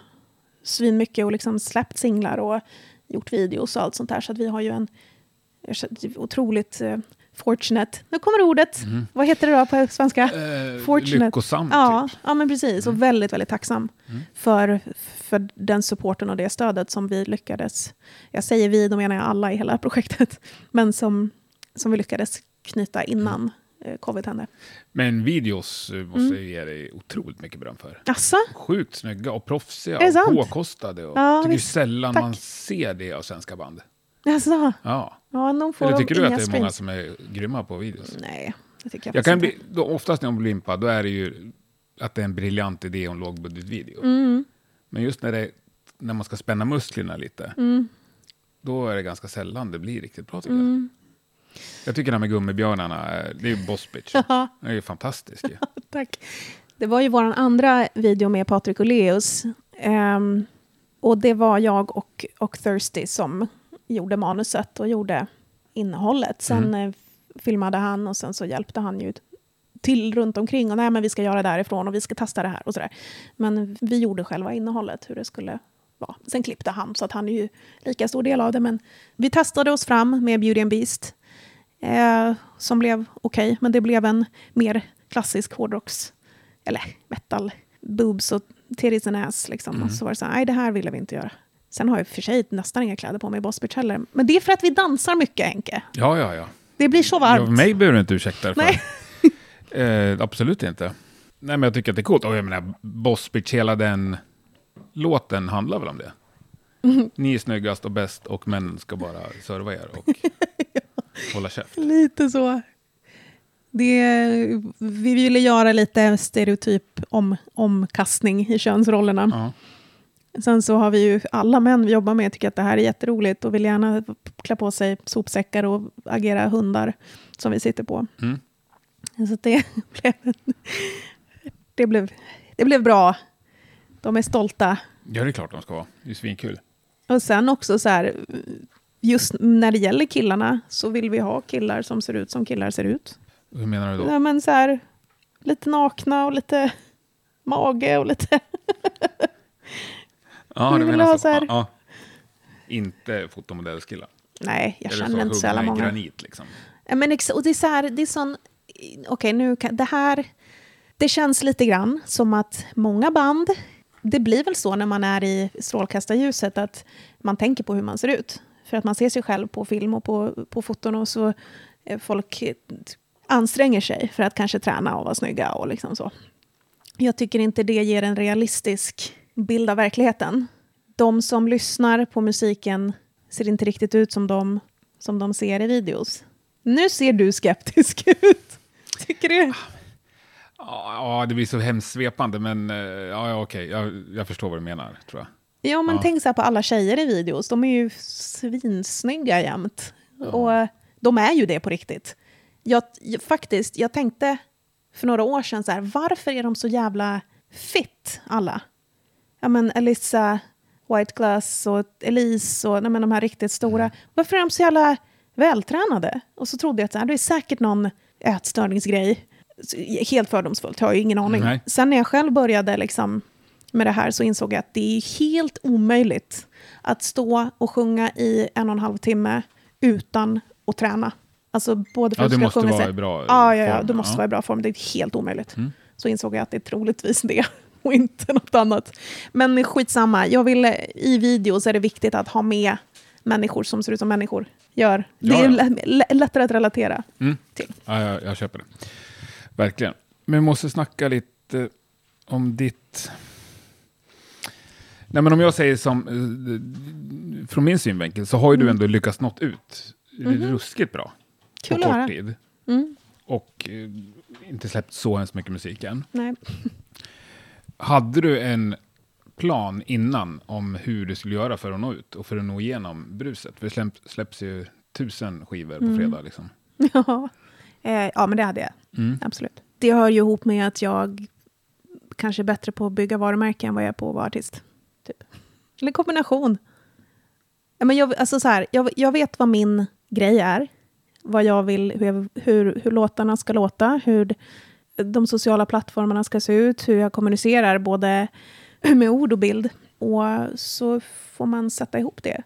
Svinmycket och liksom släppt singlar och gjort videos och allt sånt där. Så att vi har ju en otroligt eh, fortunate, nu kommer ordet, vad heter det då på svenska? Eh, Fortunate. lyckosam, Ja, typ. ja men precis. Och väldigt, väldigt tacksam för, för den supporten och det stödet som vi lyckades... Jag säger vi, då menar jag alla i hela projektet. Men som, som vi lyckades knyta innan eh, covid hände. Men videos eh, måste Mm. jag ge dig otroligt mycket beröm för. Asså? Sjukt snygga och proffsiga och sant? påkostade. Och Ja, tycker visst. sällan Tack. man ser det av svenska band. Asså? Ja. Ja, de får Eller tycker du att det är många som är grymma på videos? Nej, Det tycker jag, Jag kan faktiskt bli, då, oftast när jag blir impad, då är det ju att det är en briljant idé och en lågbudgetvideo. Mm. Men just när, det, när man ska spänna musklerna lite, Mm. då är det ganska sällan det blir riktigt bra tycker jag. Jag tycker det här med gummibjörnarna, är- det är ju boss bitch. Ja. Det är ju fantastiskt ju. Tack. Det var ju vår andra video med Patrik och Leos. Ehm, och det var jag och, och Thirsty som gjorde manuset och gjorde innehållet. Sen eh, filmade han och sen så hjälpte han ju till runt omkring. Och nej, men vi ska göra det därifrån och vi ska testa det här och sådär. Men vi gjorde själva innehållet, hur det skulle vara. Sen klippte han, så att han är ju lika stor del av det. Men vi testade oss fram med Beauty and Beast. Eh, som blev okej, men det blev en mer klassisk hårdrocks eller metal, boobs och titties and ass. Liksom. Och så var det så här, nej det här ville vi inte göra. Sen har jag för sig nästan inga kläder på mig i Boss Bitch heller. Men det är för att vi dansar mycket, Henke. Ja, ja, ja. Det blir så ja varmt. mig behöver du inte ursäkta för. Nej. Eh, absolut inte. Nej, men jag tycker att det är coolt. Och jag menar, Boss Bitch, hela den låten handlar väl om det? Ni är snyggast och bäst och män ska bara serva er och hålla käft. Lite så. Det, vi ville göra lite stereotyp om, omkastning i könsrollerna. Ja. Sen så har vi ju alla män vi jobbar med tycker att det här är jätteroligt och vill gärna klä på sig sopsäckar och agera hundar som vi sitter på. Mm. Så det blev, det, blev, det blev bra. De är stolta. ja, det är klart de ska vara. Det är svinkul. Och sen också så här, just när det gäller killarna så vill vi ha killar som ser ut som killar ser ut. Hur menar du då? Ja, men så här, lite nakna och lite mage och lite... Ja, du menar ha så. här- Ja. Inte fotomodellskillar. Nej, jag Eller känner inte så jävla många. granit liksom. Ja, men ex- och det är så här, det är sån... Okej, nu kan... Det här... Det känns lite grann som att många band... Det blir väl så när man är i strålkastarljuset att man tänker på hur man ser ut. För att man ser sig själv på film och på, på foton och så eh, folk anstränger sig för att kanske träna och vara snygga och liksom så. Jag tycker inte det ger en realistisk bild av verkligheten. De som lyssnar på musiken ser inte riktigt ut som de som de ser i videos. Nu ser du skeptisk ut. Tycker du? Ja, det blir så hemskt svepande, men eh, ja, ja, okej. Jag, jag förstår vad du menar, tror jag. Ja, men Ja. tänk så här på alla tjejer i videos. De är ju svinsnygga jämt. Och eh, de är ju det på riktigt. Jag, jag, faktiskt, jag tänkte för några år sedan så här, varför är de så jävla fit alla? Ja, men Elissa White Glass och Elise och nej, men de här riktigt stora. Varför är de så jävla vältränade? Och så trodde jag att så här, det är säkert någon ätstörningsgrej. Helt fördomsfullt, jag har ju ingen aning. Nej. Sen när jag själv började liksom med det här så insåg jag att det är helt omöjligt att stå och sjunga i en och en halv timme utan att träna. Alltså både för Ja, att du ska måste sjunga vara sig- i bra ja, ja, ja, form, du måste ja. vara i bra form. Det är helt omöjligt. Mm. Så insåg jag att det är troligtvis det och inte något annat. Men skitsamma, jag vill, i videos är det viktigt att ha med människor som ser ut som människor gör. Det Ja, är ja. lä- lä- lättare att relatera Mm. till. Ja, jag, jag köper det. Verkligen. Men vi måste snacka lite om ditt... Nej, men om jag säger som... eh, Från min synvinkel så har ju du ändå lyckats nått ut ruskigt bra. Mm. Kul på kort tid. Mm. Och eh, inte släppt så hemskt mycket musik än. Nej. Hade du en plan innan om hur du skulle göra för att nå ut och för att nå igenom bruset? För det släpp, släpps ju tusen skivor Mm. på fredag. Liksom. Ja. Eh, ja, men det hade jag. Mm. Absolut. Det hör ju ihop med att jag kanske är bättre på att bygga varumärken än vad jag är på att vara artist. Typ. Eller kombination. Ja, men jag, alltså så här, jag, jag vet vad min grej är. Vad jag vill, hur, jag, hur, hur låtarna ska låta, hur de sociala plattformarna ska se ut, hur jag kommunicerar både med ord och bild. Och så får man sätta ihop det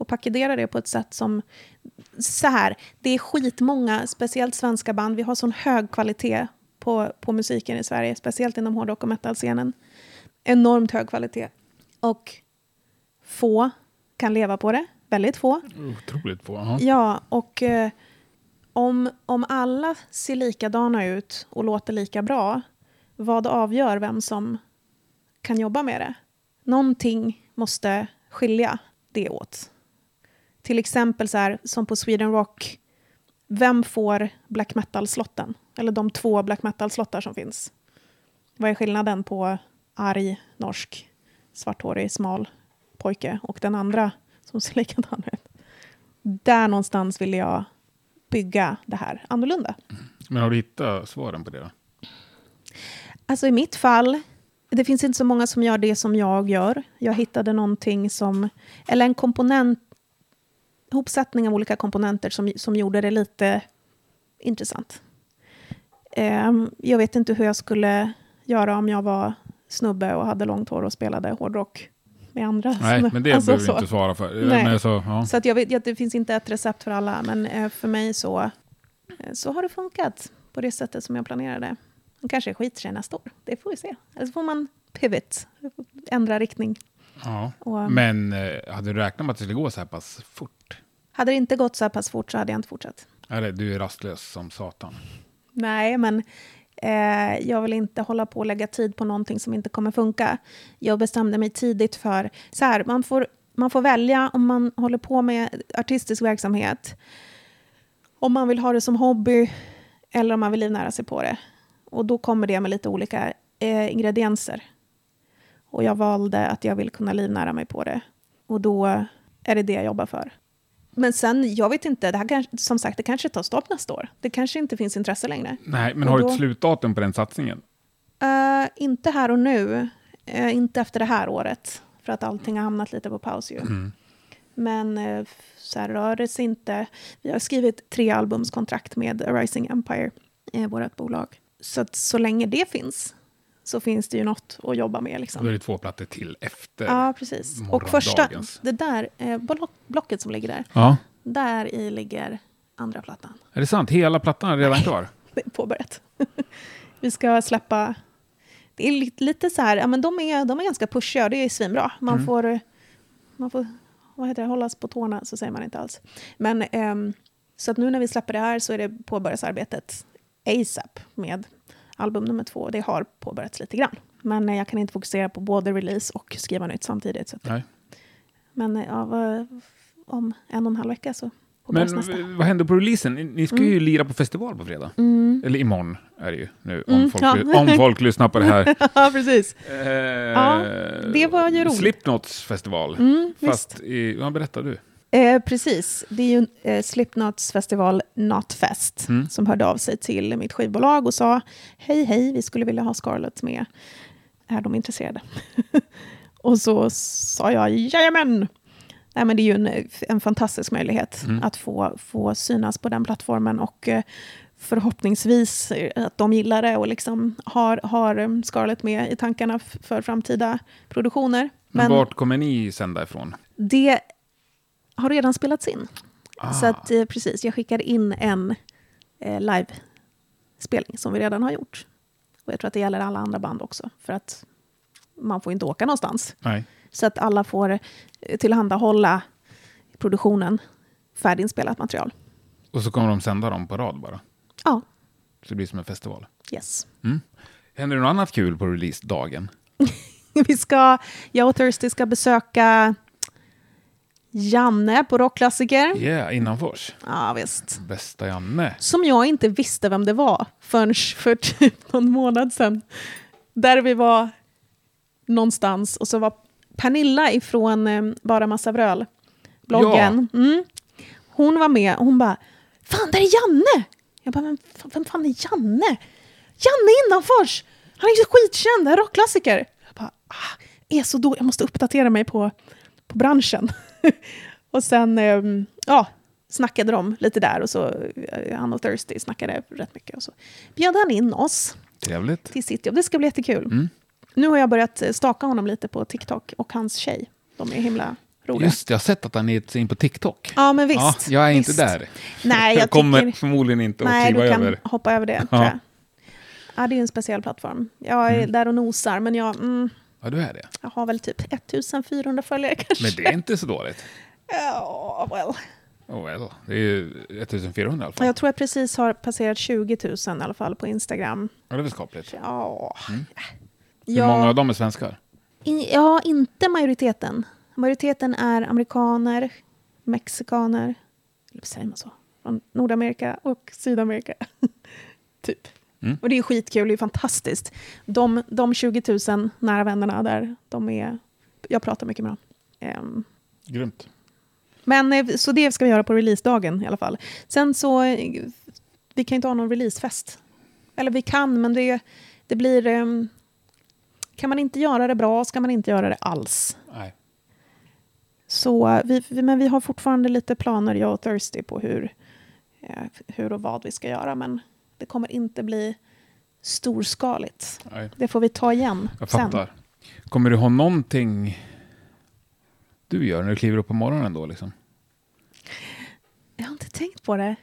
och paketera det på ett sätt som... Så här, det är skitmånga, speciellt svenska band, vi har sån hög kvalitet på, på musiken i Sverige, speciellt inom hårdrock och metal-scenen. Enormt hög kvalitet. Och få kan leva på det, väldigt få. Otroligt på. Ja. Ja, och eh, om, om alla ser likadana ut och låter lika bra, vad avgör vem som kan jobba med det? Någonting måste skilja det åt. Till exempel så här, som på Sweden Rock, vem får black metal-slotten? Eller de två black metal-slottar som finns. Vad är skillnaden på arg, norsk, svarthårig, smal pojke och den andra som ser likadan ut? Där någonstans ville jag bygga det här annorlunda. Men har du hittat svaren på det då? Alltså i mitt fall, det finns inte så många som gör det som jag gör. Jag hittade någonting som, eller en komponent, hopsättning av olika komponenter som, som gjorde det lite intressant. Ehm, jag vet inte hur jag skulle göra om jag var snubbe och hade långt hår och spelade hårdrock med andra. Nej, men det alltså behöver så. vi inte svara för. Nej. Men så, ja. Så att jag vet att det finns inte ett recept för alla, men eh, för mig så, eh, så har det funkat på det sättet som jag planerade. Det kanske skiter sig nästa år, det får vi se. Eller så får man pivot, ändra riktning. Ja. Och, Men eh, hade du räknat med att det skulle gå så här pass fort? Hade det inte gått så här pass fort så hade jag inte fortsatt. Eller du är rastlös som satan. Nej, men eh, jag vill inte hålla på och lägga tid på någonting som inte kommer funka. Jag bestämde mig tidigt för, så här, man får, man får välja om man håller på med artistisk verksamhet, om man vill ha det som hobby eller om man vill livnära sig på det. Och då kommer det med lite olika eh, ingredienser. Och jag valde att jag vill kunna livnära mig på det. Och då är det det jag jobbar för. Men sen, jag vet inte, det här kanske, som sagt, det kanske tar stopp nästa år. Det kanske inte finns intresse längre. Nej, men Och har du ett slutdatum på den satsningen? Eh, inte här och nu. Eh, inte efter det här året. För att allting har hamnat lite på paus ju. Men eh, så här rör det sig inte. Vi har skrivit tre albumskontrakt med A Rising Empire, eh, vårt bolag. Så att så länge det finns så finns det ju något att jobba med. Då är Liksom. det två plattor till efter. Ja, precis. Och första, det där eh, block, blocket som ligger där, Ja. där i ligger andra plattan. Är det sant? Hela plattan är redan klar? Det är påbörjat. Vi ska släppa... Det är lite, så här, ja, men de är, de är ganska pushiga och det är svinbra. Man Mm. får, man får vad heter det, hållas på tårna, så säger man inte alls. Men ehm, så att nu när vi släpper det här så är det påbörjasarbetet ASAP med album nummer två. Det har påbörjats lite grann. Men eh, jag kan inte fokusera på både release och skriva nytt samtidigt. Så Nej. men eh, ja, vad- om en och en halv vecka så Men nästa. vad händer på releasen? Ni- ska ju lira på festival på fredag. Eller imorgon är det ju nu, om, Mm, folk, ja. om folk lyssnar på det här. ja, precis. Eh, det var ju roligt. Slipknots festival. Mm, Fast i, vad berättar du? Eh, precis. Det är ju eh, Slipknots festival Notfest Mm. som hörde av sig till mitt skivbolag och sa hej, hej, vi skulle vilja ha Scarlett med. Är de intresserade? och så sa jag jajamän! Nej, men det är ju en, en fantastisk möjlighet Mm. att få, få synas på den plattformen och eh, förhoppningsvis eh, att de gillar det och liksom har, har eh, Scarlett med i tankarna för framtida produktioner. Men Men vart kommer ni sända ifrån? det har redan spelats in. Ah. Så att, eh, precis, jag skickar in en eh, live-spelning som vi redan har gjort. Och jag tror att det gäller alla andra band också. För att man får inte åka någonstans. Nej. Så att alla får eh, tillhandahålla produktionen färdiginspelat material. Och så kommer de sända dem på rad bara. Ja, Så det blir som en festival. yes. Händer det något annat kul på releasedagen? Vi ska, jag och Thirsty ska besöka Janne på Rockklassiker. Yeah, innanfors. Ja, visst. Bästa Janne. Som jag inte visste vem det var förrän för typ någon månad sedan. Där vi var någonstans och så var Pernilla ifrån eh, Bara Massa Vröl, bloggen. Mm. Hon var med och hon bara, fan där är Janne! Jag bara, fan, vem fan är Janne? Janne Innanfors! Han är ju skitkänd, rockklassiker. Jag bara, ah, är så då, jag måste uppdatera mig på, på branschen. och sen, eh, ja, snackade de lite där och så, eh, han och Thirsty snackade rätt mycket. Och så bjöd han in oss Trevligt. till sitt jobb. Det ska bli jättekul. Mm. Nu har jag börjat eh, staka honom lite på TikTok och hans tjej. De är himla roliga. Just jag har sett att han är in på TikTok. Ja, men visst. Ja, jag är inte visst. där. Nej, jag kommer tycker... förmodligen inte att Nej, kliva du kan över. hoppa över det, Ja. tror jag. Ja, det är en speciell plattform. Jag är Mm. där och nosar, men jag, mm, Ja, du är det. jag har väl typ 1400 följare kanske. Men det är inte så dåligt. Ja, well. Oh well, det är ju 1400 i alla fall. Jag tror jag precis har passerat 20 000 i alla fall på Instagram. Ja, det är väl skapligt. Ja. Mm. Hur många av dem är svenskar? Ja, inte majoriteten. Majoriteten är amerikaner, mexikaner, eller säger man så? Från Nordamerika och Sydamerika. Typ. Mm. Och det är skitkul, det är fantastiskt. De, de 20 000 nära vännerna där, de är... Jag pratar mycket med dem. Ehm, Grymt. men eh, så det ska vi göra på releasedagen i alla fall. Sen så, vi kan inte ha någon releasefest. Eller vi kan, men det, det blir... ehm, kan man inte göra det bra ska man inte göra det alls. Nej. Så vi, vi- men vi har fortfarande lite planer, jag och Thirsty, på hur, eh, hur och vad vi ska göra. Men det kommer inte bli storskaligt. Nej. Det får vi ta igen Jag sen. fattar. Kommer du ha någonting du gör när du kliver upp på morgonen då liksom? Jag har inte tänkt på det.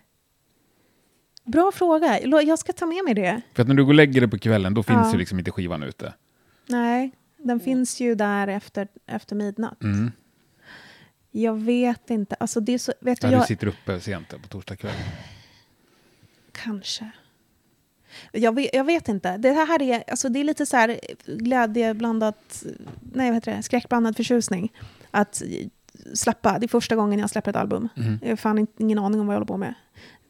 Bra fråga. Jag ska ta med mig det. För att när du går och lägger dig på kvällen då finns Ja. ju liksom inte skivan ute. Nej, den finns ju där efter, efter midnatt. Mm. Jag vet inte. Alltså det är så, vet du, Ja, jag, du sitter uppe sent på torsdag kväll. Kanske. Jag vet, jag vet inte. Det här är, alltså det är lite så här glädjeblandat, nej vad heter det, skräckblandad förtjusning. Att släppa, det är första gången jag släpper ett album. Mm. Jag har fan ingen aning om vad jag håller på med.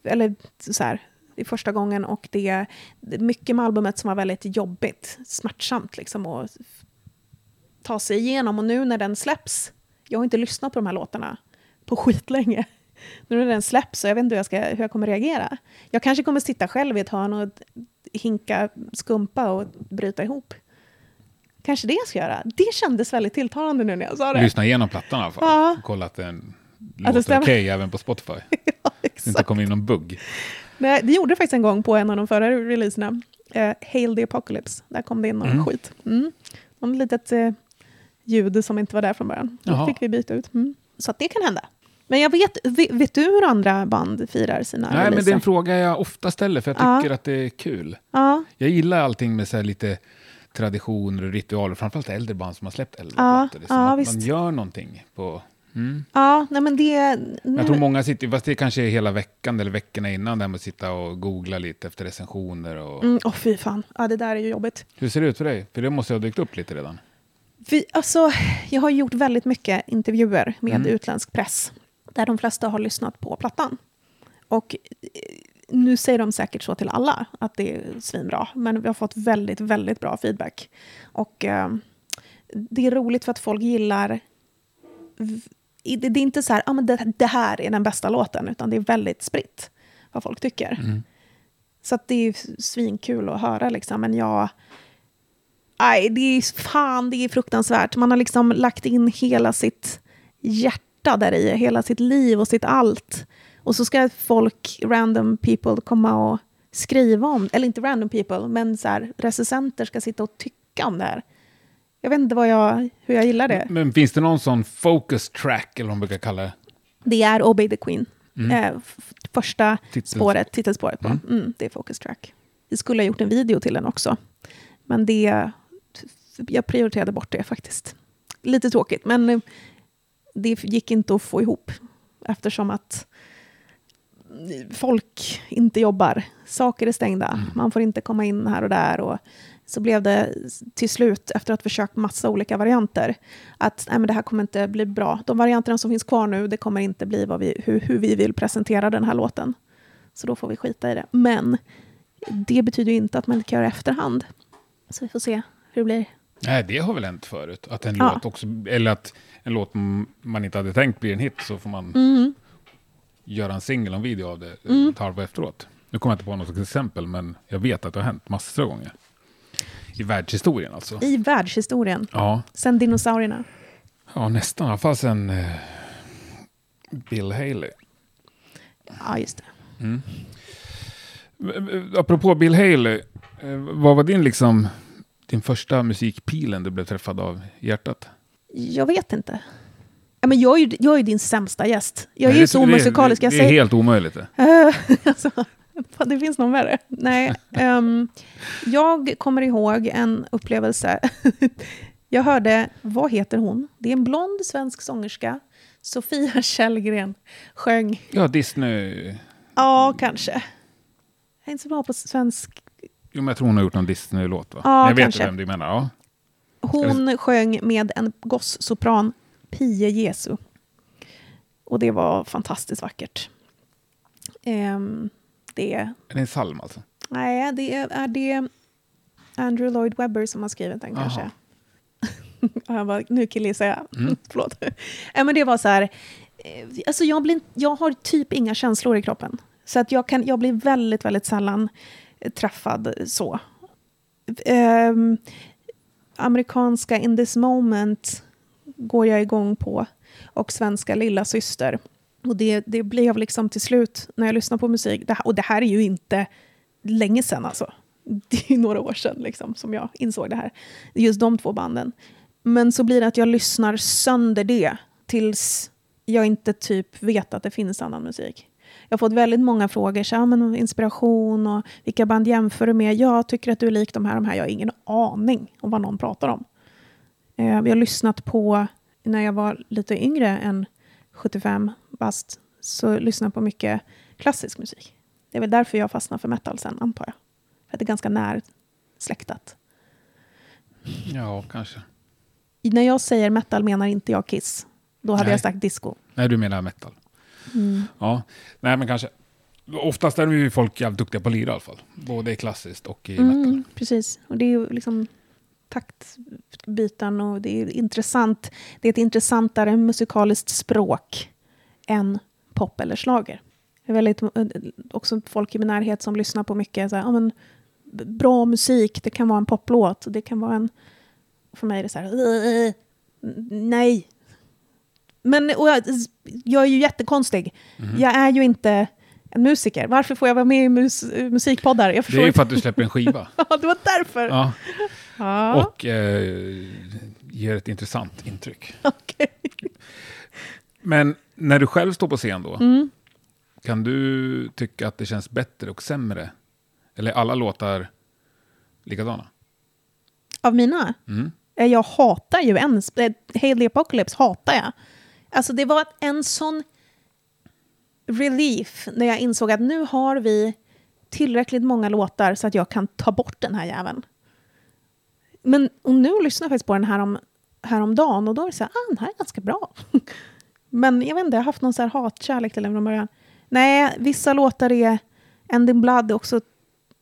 Eller så här, det är första gången och det är mycket med albumet som var väldigt jobbigt, smärtsamt liksom att ta sig igenom. Och nu när den släpps, jag har inte lyssnat på de här låtarna på skitlänge. Nu när den släpps så jag vet inte hur jag, ska, hur jag kommer reagera. Jag kanske kommer sitta själv i ett hörn och hinka skumpa och bryta ihop. Kanske det jag ska göra. Det kändes väldigt tilltalande nu när jag sa det. Lyssna igenom plattan i alla fall. Ja. Och kolla att den låter okej även på Spotify. ja, Det inte exakt. kommer in någon bugg. Nej, det gjorde det faktiskt en gång på en av de förra releaserna. Eh, Hail the Apocalypse. Där kom det in någon Mm. skit. Mm. Någon litet eh, ljud som inte var där från början. Då fick vi byta ut. Mm. Så att det kan hända. Men jag vet, vet, vet du hur andra band firar sina Nej, men releaser? det är en fråga jag ofta ställer för jag Ja. tycker att det är kul. Ja, Jag gillar allting med så lite traditioner och ritualer, framförallt äldre band som har släppt äldre Ja, plattor. Det är som ja, att man visst. gör nåånting på... Mm. ja nej, men det... Jag tror många sitter, fast det kanske är hela veckan eller veckorna innan, där man sitta och googla lite efter recensioner. Och... Mm, Åh, fy fan. Ja, det där är ju jobbigt. Hur ser det ut för dig? För det måste ha dykt upp lite redan. Vi, alltså, jag har gjort väldigt mycket intervjuer med Mm. utländsk press, där de flesta har lyssnat på plattan. Och eh, nu säger de säkert så till alla, att det är svinbra, men vi har fått väldigt, väldigt bra feedback. Och eh, det är roligt för att folk gillar... Det är inte så här, ah, men det, det här är den bästa låten, utan det är väldigt spritt vad folk tycker. Mm. Så det är svinkul att höra liksom, men jag... Nej, det är fan, det är fruktansvärt. Man har liksom lagt in hela sitt hjärta där i, hela sitt liv och sitt allt. Och så ska folk, random people, komma och skriva om, eller inte random people, men så här, recensenter ska sitta och tycka om det här. Jag vet inte vad jag, hur jag gillar det. Men finns det någon sån focus track, eller vad man brukar kalla det? Det är Obey the Queen. Eh, f- första Titels- spåret, titelspåret på. Mm. Mm, det är Focus Track. Vi skulle ha gjort en video till den också. Men det... Jag prioriterade bort det faktiskt. Lite tråkigt, men eh, det gick inte att få ihop. Eftersom att folk inte jobbar. Saker är stängda. Man får inte komma in här och där. Och så blev det till slut, efter att ha försökt massa olika varianter, att nej, men det här kommer inte bli bra. De varianterna som finns kvar nu, det kommer inte bli vad vi, hur, hur vi vill presentera den här låten. Så då får vi skita i det. Men det betyder ju inte att man inte kan göra efterhand. Så vi får se hur det blir. Nej, det har väl hänt förut. Att en Ja. låt också, eller att en låt man inte hade tänkt blir en hit, så får man Mm. göra en singel och en video av det Mm. ett halvår efteråt. Nu kommer jag inte på något exempel, men jag vet att det har hänt massor av gånger. I världshistorien alltså. I världshistorien, Ja, sen dinosaurierna. ja nästan. I alla fall sen eh, Bill Haley. Ja, just det. Mm. Apropå Bill Haley, eh, vad var din liksom din första musikpilen du blev träffad av i hjärtat? Jag vet inte. Ja, men jag, är ju, jag är din sämsta gäst. Jag är Nej, ju det- så det- omusikalisk. Jag Det är säger, helt omöjligt det. Alltså, det finns någon värre. Nej, ehm, jag kommer ihåg en upplevelse. jag hörde, vad heter hon? Det är en blond svensk sångerska. Sofia Källgren sjöng. Ja, Disney. Ja, kanske. Jag är inte så bra på svensk. Jo, men jag tror hon har gjort någon Disney-låt va? Ja, jag vet kanske. vem du menar. Ja. Hon sjöng med en gossopran, Pie Jesu. Och det var fantastiskt vackert. Ehm, det Är det en psalm alltså? Nej, det är, är det Andrew Lloyd Webber som har skrivit den Aha. kanske. Jag bara, nu killgissar jag. Mm. Förlåt. Ja, men det var så här, eh, alltså jag, blir, jag har typ inga känslor i kroppen. Så att jag, kan, jag blir väldigt, väldigt sällan eh, träffad så. Ehm, amerikanska In this moment går jag igång på. Och svenska Lilla syster. Och det, det blev liksom till slut, när jag lyssnar på musik, det här, och det här är ju inte länge sedan alltså. Det är några år sedan liksom, som jag insåg det här. Just de två banden. Men så blir det att jag lyssnar sönder det tills jag inte typ vet att det finns annan musik. Jag har fått väldigt många frågor, så, men inspiration och vilka band jämför du med? Jag tycker att du är lik de här, de här. Jag har ingen aning om vad någon pratar om. Eh, Jag har lyssnat på, när jag var lite yngre än 75 bast, så lyssnade jag på mycket klassisk musik. Det är väl därför jag fastnar för metal sen, antar jag. För att det är ganska närsläktat. Ja, kanske. När jag säger metal menar inte jag Kiss. Då hade Nej. jag sagt disco. Nej, du menar metal. Ja, nej men kanske. Oftast är ju folk jävligt duktiga på att lira i alla fall. Både klassiskt och i metal. Mm, precis. Och det är ju liksom taktbyten och det är intressant. Det är ett intressantare musikaliskt språk än pop eller slager. Det är väldigt, eh, också folk i min närhet som lyssnar på mycket så här, ja, men, bra musik. Det kan vara en poplåt. Det kan vara en... För mig är det så här... "Ugh, Nej. Men jag, jag är ju jättekonstig. Jag är ju inte en musiker. Varför får jag vara med i mus, musikpoddar? Jag Det är ju för att du släpper en skiva. Ja, det var därför. Ja, Ja, och eh, ger ett intressant intryck. okej. Men när du själv står på scen då, Mm. kan du tycka att det känns bättre och sämre? Eller är alla låtar likadana? Av mina? Mm. Eh, Jag hatar ju en. eh, Hail the Apocalypse hatar jag. Alltså det var en sån relief när jag insåg att nu har vi tillräckligt många låtar så att jag kan ta bort den här jäveln. Men och nu lyssnar jag faktiskt på den här om, häromdagen och då är det så här, ah, den här är ganska bra. Men jag vet inte, jag har haft någon så här hatkärlek till den från början. Nej, vissa låtar är Ending Blood också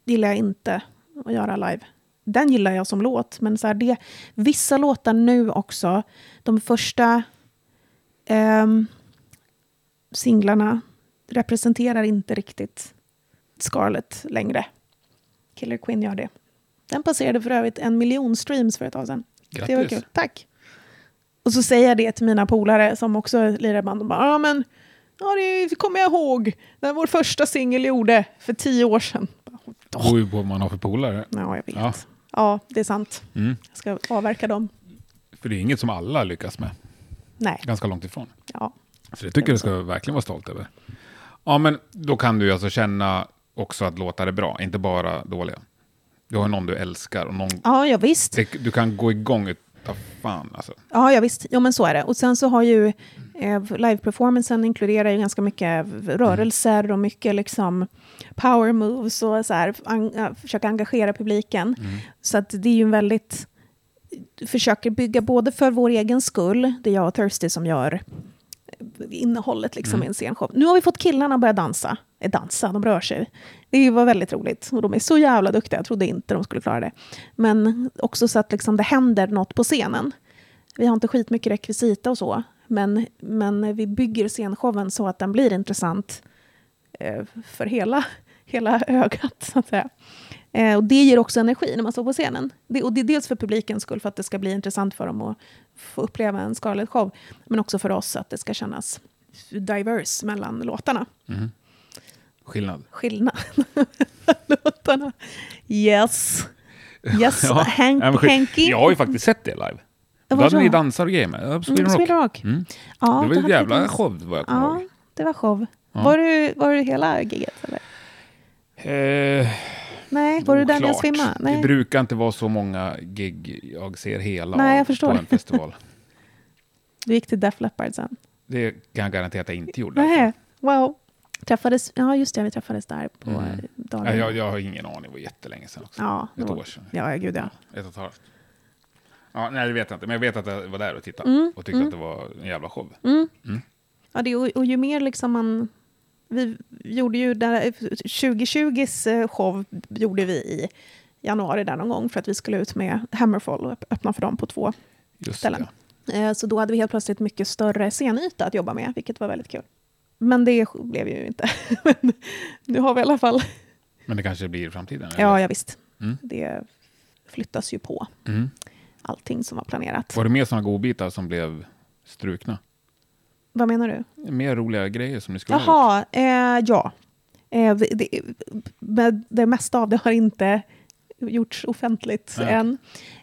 gillar jag inte att göra live. Den gillar jag som låt, men så här, det, vissa låtar nu också, de första ehm, singlarna representerar inte riktigt Scarlett längre. Killer Queen gör det. Den passerade för övrigt en miljon streams för ett tag sedan. Det var Grattis. kul. Tack. Och så säger jag det till mina polare som också lirar band. Och bara, ja men, ja det kommer jag ihåg. Det var vår första singel gjorde för tio år sedan. Det beror ju på vad man har för polare. Ja, jag vet. Ja. Ja. det är sant. Mm. Jag ska avverka dem. För det är inget som alla lyckas med. Nej, Ganska långt ifrån. ja. Så det tycker jag du ska verkligen vara stolt över. Ja, men då kan du ju alltså känna också att låtar är bra, inte bara dåliga. Du har någon du älskar och någon... Ja, ja visst. Det, du kan gå igång utav fan alltså. Ja, ja, visst. Jo, men så är det. Och sen så har ju eh, live-performancen inkluderar ju ganska mycket rörelser och mycket liksom power moves och så här, an, försöka engagera publiken. Så att det är ju en väldigt... Försöker bygga både för vår egen skull, det är jag och Thirsty som gör eh, innehållet liksom i en scenshow. Nu har vi fått killarna att börja dansa. Eh, dansa, de rör sig. Det var väldigt roligt. Och de är så jävla duktiga. Jag trodde inte de skulle klara det. Men också så att liksom det händer något på scenen. Vi har inte skitmycket rekvisita och så. Men, men vi bygger scenshowen så att den blir intressant eh, för hela, hela ögat, så att säga. Eh, och det ger också energi när man står på scenen. Det, och det är dels för publikens skull, för att det ska bli intressant för dem att få uppleva en Scarlett-show. Men också för oss, att det ska kännas diverse mellan låtarna. Skillnad. Skillnad låtarna. Yes. Yes, Hank, Ja, men skit- Hanky. Jag har ju faktiskt sett det live. Då hade ni dansar och grejer med. Ja, Sweden Mm, Rock. Mm. Ja, det var hade vi jävla dans. show vad jag kommer Ja, ihåg. det var show. Ja. Var, du, var du hela giget? Eller? Eh, Nej, var du där jag svimmade? Det Nej. brukar inte vara så många gig jag ser hela Nej, jag förstår. på en festival. Du gick till Def Leppard sen? Det kan jag garantera att jag inte gjorde. Nej, wow. Träffades, ja just det, vi träffades där på Mm. mm. dagen. Nej, jag, jag har ingen aning, det var jättelänge sedan också. Ja, det Ett var- år sedan. Ja, ja, gud ja. Ett och ett halvt. Ja, nej, det vet jag inte, men jag vet att jag var där och tittade Mm, och tyckte att det var en jävla show. Mm. Ja, det, och, och ju mer liksom man vi gjorde ju där, 2020s eh, show gjorde vi i januari där någon gång för att vi skulle ut med Hammerfall och öppna för dem på två Just ställen. det. Eh, Så då hade vi helt plötsligt mycket större scenyta att jobba med, vilket var väldigt kul. Men det blev ju inte. Men nu har vi i alla fall... Men det kanske blir i framtiden? eller? Ja, ja visst. Mm. Det flyttas ju på, Mm. allting som var planerat. Var det mer sådana godbitar som blev strukna? Vad menar du? Mer roliga grejer som ni skulle ha? Jaha, eh, ja. Eh, det, det, det mesta av det har inte gjorts offentligt Nej. än.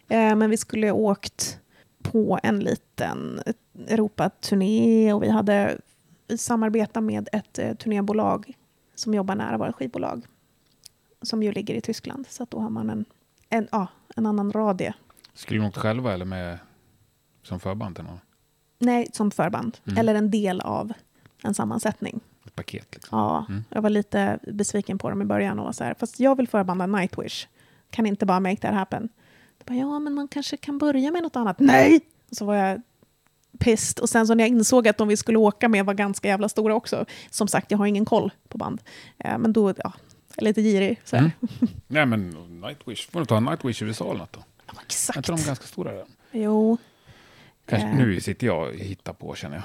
Eh, men vi skulle ha åkt på en liten Europaturné och vi hade samarbetat med ett eh, turnébolag som jobbar nära våra skivbolag. Som ju ligger i Tyskland. Så då har man en, en, ja, en annan radie. Skulle ni åkt själva eller med som förband till någon? Nej, som förband. Mm. Eller en del av en sammansättning. Ett paket liksom? Ja, Mm. jag var lite besviken på dem i början och var så här, fast jag vill förbanda Nightwish. Kan inte bara make that happen. Jag bara, ja, men man kanske kan börja med något annat. Nej! Och så var jag pissed. Och sen så när jag insåg att de vi skulle åka med var ganska jävla stora också. Som sagt, jag har ingen koll på band. Eh, men då, ja, jag är lite girig. Så. Mm. Nej men Nightwish, får du ta Nightwish i USA eller något då? Ja, Är exakt. inte de ganska stora? Där? Jo. Kanske, Eh. Nu sitter jag och hittar på känner jag.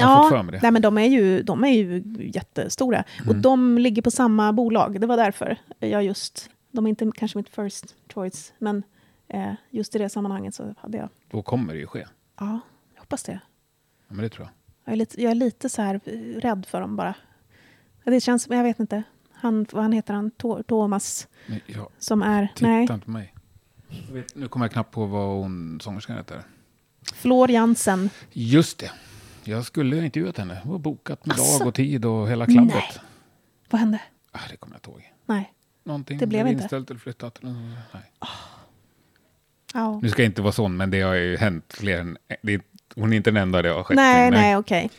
Ja, nej, men de är ju, de är ju jättestora. Och Mm. de ligger på samma bolag. Det var därför jag just... De är inte kanske mitt first choice, men eh, just i det sammanhanget så hade jag... Då kommer det ju ske. Ja, jag hoppas det. Ja, men det tror jag. Jag är lite, jag är lite så här eh, rädd för dem bara. Det känns, jag vet inte. Han, vad han heter han? To- Thomas, jag, som är... titta Nej, inte på mig. Vet, nu kommer jag knappt på vad hon sångerskan heter. Flor Jansen. Just det. Jag skulle ha intervjuat henne. Det var bokat med Asså? dag och tid och hela klabbet. Nej. Vad hände? Ah, det kommer jag inte ihåg. Nej. Någonting Det blev inte. inställt eller flyttat. eller något. Nej. Ja. Nu ska jag inte vara sån, men det har ju hänt fler än... Det hon är inte den enda det har skett. Nej, till. nej, okej.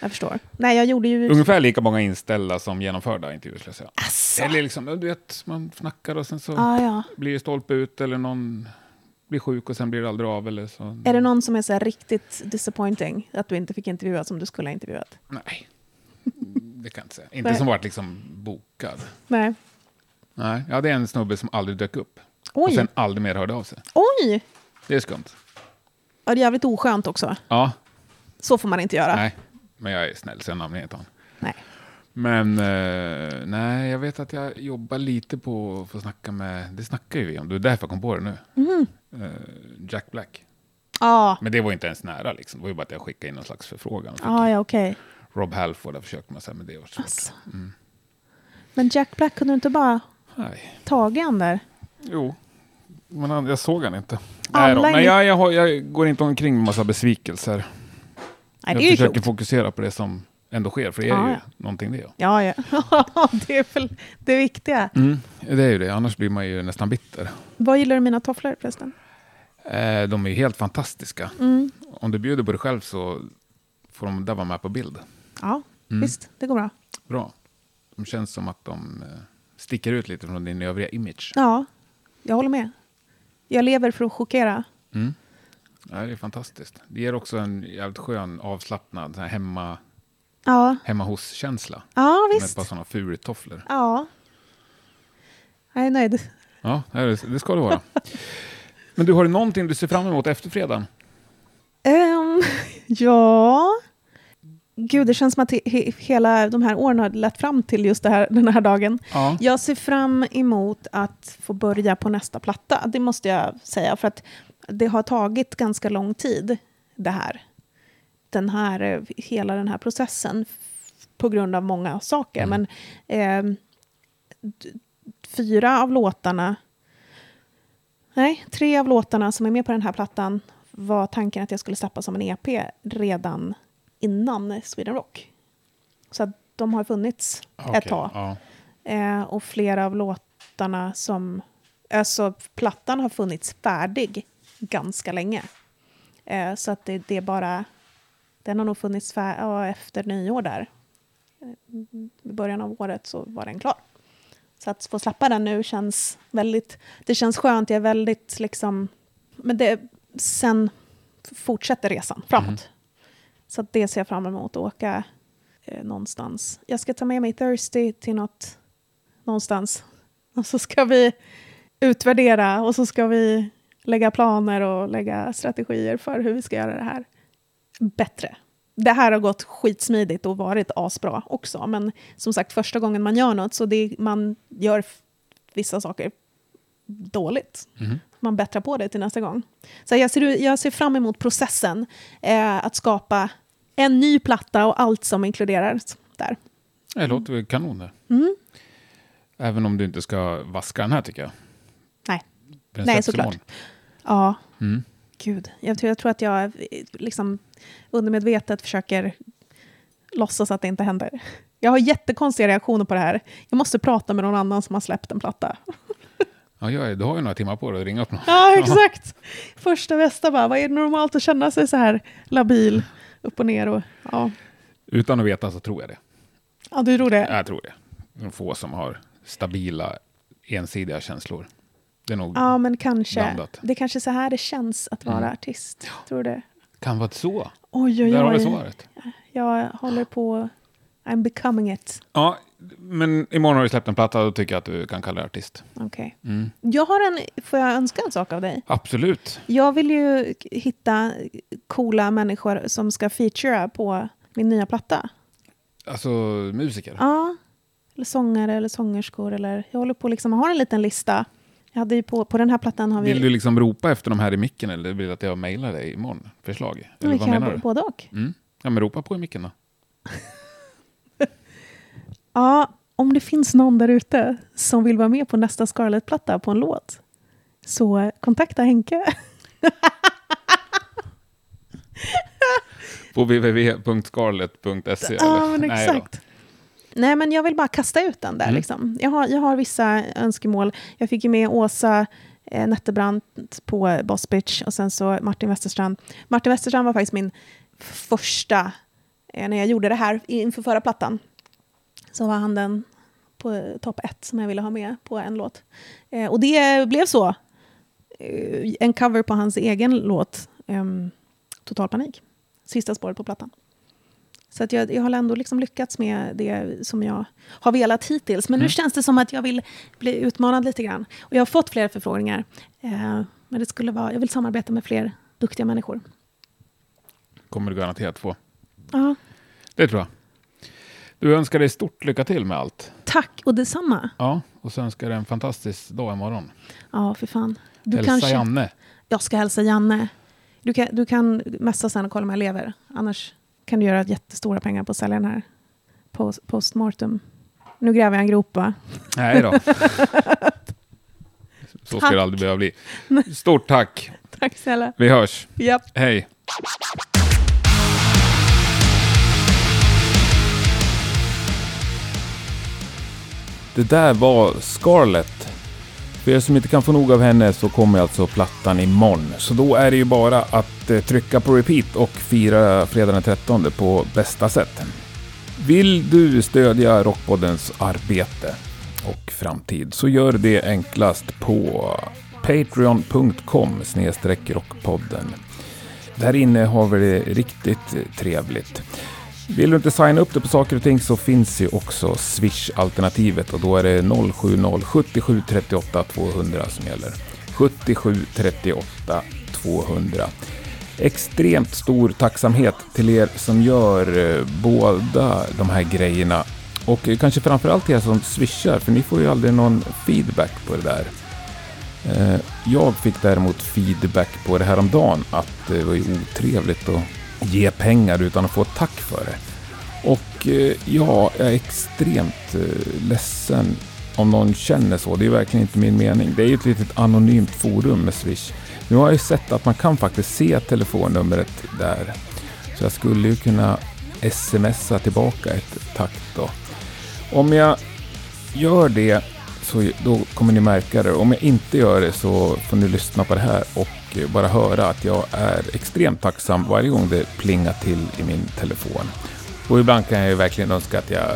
Jag förstår. Nej, jag gjorde ju... Ungefär lika många inställda som genomförda intervjuer skulle jag säga. Asså. Eller liksom, du vet, man snackar och sen så Ah, ja. blir det stolpe ut eller någon blir sjuk och sen blir det aldrig av. Eller så. Är det någon som är så riktigt disappointing? Att du inte fick intervjua som du skulle ha intervjuat? Nej, det kan jag inte säga. Inte Nej. som varit liksom bokad. Nej. Nej, ja, det är en snubbe som aldrig dök upp. Och Oj! sen aldrig mer hörde av sig. Oj! Det är skumt. Ja, det är jävligt oskönt också. Ja, Så får man inte göra. nej. Men jag är snäll så jag namnger inte honom. Nej. Men eh, nej, jag vet att jag jobbar lite på att få snacka med, det snackar ju vi om, det är därför jag kom på det nu. Mhm. Eh, Jack Black. Ja, Men det var inte ens nära liksom, det var ju bara att jag skickade in någon slags förfrågan. Ah, ja okej. Rob Halford har försökt man säga, men det var svårt. Alltså. Mm. Men Jack Black, kunde du inte bara Nej. tagit han där? Jo, men han, jag såg han inte. Alla Nej, Nej jag, jag, har, jag går inte omkring med massa besvikelser. Nej, jag det försöker klokt. fokusera på det som ändå sker, för det är Ja, ju ja. någonting det. Ja, ja. det är väl det viktiga. Mm, det är ju det, annars blir man ju nästan bitter. Vad gillar du mina tofflor förresten? Eh, de är ju helt fantastiska. Mm. Om du bjuder på dig själv så får de där vara med på bild. Ja, Mm. visst. Det går bra. Bra. De känns som att de eh, sticker ut lite från din övriga image. Ja, jag håller med. Jag lever för att chockera. Mm. Ja, det är fantastiskt. Det ger också en jävligt skön, avslappnad, hemma, Ja, hemma hos-känsla. ja Med ett visst. par sådana furitofflor. Ja. Jag är nöjd. Ja, det ska det vara. Men du, har du någonting du ser fram emot efter fredagen? Ehm, ja... Gud, det känns som att he- he- hela de här åren har lett fram till just här, den här dagen. Ja. Jag ser fram emot att få börja på nästa platta. Det måste jag säga. För att det har tagit ganska lång tid, det här. Den här eh, hela den här processen. På grund av många saker. Mm. Men d- fyra av låtarna... Nej, tre av låtarna som är med på den här plattan var tanken att jag skulle släppa som en EP redan innan Sweden Rock. Så att de har funnits Okej, ett tag. Ja. Eh, och flera av låtarna som... Alltså, plattan har funnits färdig ganska länge. Eh, så att det, det är bara... Den har nog funnits fär, ja, efter nyår där. I början av året så var den klar. Så att få släppa den nu känns väldigt... Det känns skönt. Jag är väldigt liksom... Men det, sen fortsätter resan framåt. Så att det ser jag fram emot. Att åka eh, någonstans. Jag ska ta med mig Thirsty till något någonstans. Och så ska vi utvärdera och så ska vi lägga planer och lägga strategier för hur vi ska göra det här bättre. Det här har gått skitsmidigt och varit asbra också, men som sagt första gången man gör något så det, man gör vissa saker dåligt. Mhm. Man bättrar på det till nästa gång. Så jag ser, jag ser fram emot processen eh, att skapa en ny platta och allt som inkluderas där. Det låter väl kanon det. Mm. Även om du inte ska vaska den här tycker jag. Nej. Nej, såklart. Ja, Mm. Gud. Jag tror, jag tror att jag eh, liksom undermedvetet försöker låtsas att det inte händer. Jag har jättekonstiga reaktioner på det här. Jag måste prata med någon annan som har släppt en platta. Ja, det. du har ju några timmar på dig att ringa upp någon. Ja, exakt. Första bästa bara, vad är det normalt att känna sig så här labil, upp och ner och ja. Utan att veta så tror jag det. Ja, du tror det? Jag tror det. De få som har stabila, ensidiga känslor. Det är nog... Ja, men kanske. Blandat. Det är kanske så här det känns att vara Mm. artist. Tror du? Kan vara så. Oj, oj, Där har du svaret. Jag håller på... I'm becoming it. Ja, men imorgon har du släppt en platta och då tycker jag att du kan kalla dig artist. Okej. Mm. Jag har en... Får jag önska en sak av dig? Absolut. Jag vill ju hitta coola människor som ska featura på min nya platta. Alltså musiker. Ja. Eller sångare eller sångerskor. Eller, jag håller på liksom, jag har en liten lista. Jag hade ju på, på den här plattan har vi... Vill du liksom ropa efter de här i micken eller vill du att jag mejlar dig imorgon? Förslag? Eller vi vad menar du? både och. Mm. Ja, men ropa på i micken då. Ja, om det finns någon där ute som vill vara med på nästa Scarlett-platta på en låt, så kontakta Henke. På www.scarlett.se Ja, men eller? Nej exakt. Nej, men jag vill bara kasta ut den där. Mm. Liksom. Jag, har, jag har vissa önskemål. Jag fick ju med Åsa eh, Netterbrandt på Boss Bitch och sen så Martin Westerstrand. Martin Westerstrand var faktiskt min första, eh, när jag gjorde det här inför förra plattan, så var han den på eh, topp ett som jag ville ha med på en låt. Eh, och det blev så. Eh, en cover på hans egen låt, ehm, Total panik. Sista spåret på plattan. Så att jag, jag har ändå liksom lyckats med det som jag har velat hittills. Men nu Mm. känns det som att jag vill bli utmanad lite grann. Och jag har fått flera förfrågningar. Eh, men det skulle vara, jag vill samarbeta med fler duktiga människor. Kommer du garanterat få. Ja, Det tror jag. Du önskar dig stort lycka till med allt. tack och detsamma. Ja, och så önskar jag dig en fantastisk dag imorgon. Ja, för fan. Du Hälsa kanske, Janne. Jag ska hälsa Janne. Du kan, du kan messa sen och kolla om jag lever. Annars kan du göra jättestora pengar på att sälja den här post, postmortem. Nu gräver jag en grop, va? Nej då. Så ska det aldrig behöva bli. Stort tack. Tack snälla. Vi hörs. Japp. Hej. Det där var Scarlett. För er som inte kan få nog av henne så kommer alltså plattan imorgon. Så då är det ju bara att eh, trycka på repeat och fira fredagen den 13 på bästa sätt. Vill du stödja Rockpoddens arbete och framtid så gör det enklast på patreon.com rockpodden. Där inne har vi det riktigt trevligt. Vill du inte signa upp dig på saker och ting så finns ju också Swish-alternativet och då är det 070 77 38 200 som gäller. 77 38 200. Extremt stor tacksamhet till er som gör eh, båda de här grejerna. Och kanske framförallt till er som swishar, för ni får ju aldrig någon feedback på det där. Eh, jag fick däremot feedback på det här om dagen att det var ju otrevligt att ge pengar utan att få ett tack för det. Och eh, ja, jag är extremt eh, ledsen om någon känner så. Det är verkligen inte min mening. Det är ju ett litet anonymt forum med Swish. Nu har jag ju sett att man kan faktiskt se telefonnumret där. Så jag skulle ju kunna smsa tillbaka ett tack då. Om jag gör det så då kommer ni märka det. Om jag inte gör det så får ni lyssna på det här och bara höra att jag är extremt tacksam varje gång det plingar till i min telefon. Och ibland kan jag ju verkligen önska att jag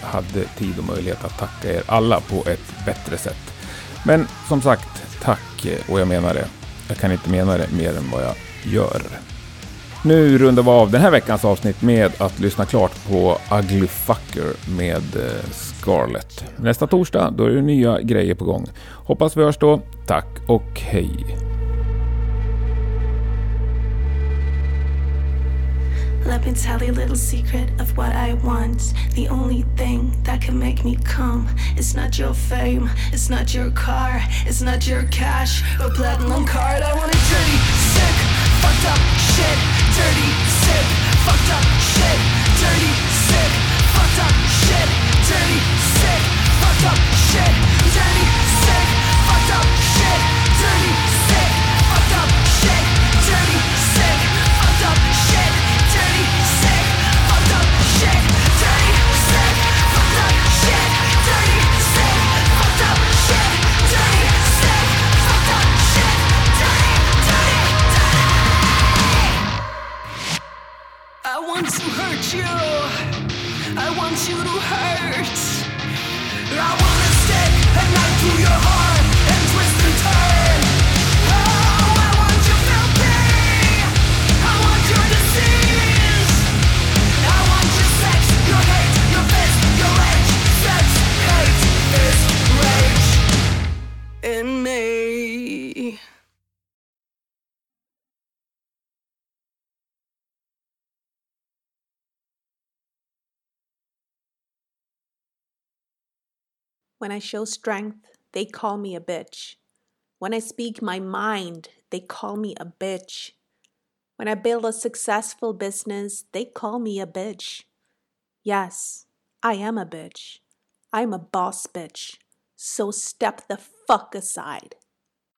hade tid och möjlighet att tacka er alla på ett bättre sätt. Men som sagt, tack och jag menar det. Jag kan inte mena det mer än vad jag gör. Nu rundar vi av den här veckans avsnitt med att lyssna klart på Ugly Fucker med eh, Scarlett. Nästa torsdag, då är det nya grejer på gång. Hoppas vi hörs då. Tack och hej. Let me tell you a little secret of what I want. The only thing that can make me come is not your fame, it's not your car, it's not your cash or platinum card. I want a dirty, sick, fucked up shit. Dirty, sick, fucked up shit. Dirty, sick, fucked up shit. Dirty, sick, fucked up shit. Want to hurt you. I want you to hurt. I wanna When I show strength, they call me a bitch. When I speak my mind, they call me a bitch. When I build a successful business, they call me a bitch. Yes, I am a bitch. I'm a boss bitch. So step the fuck aside.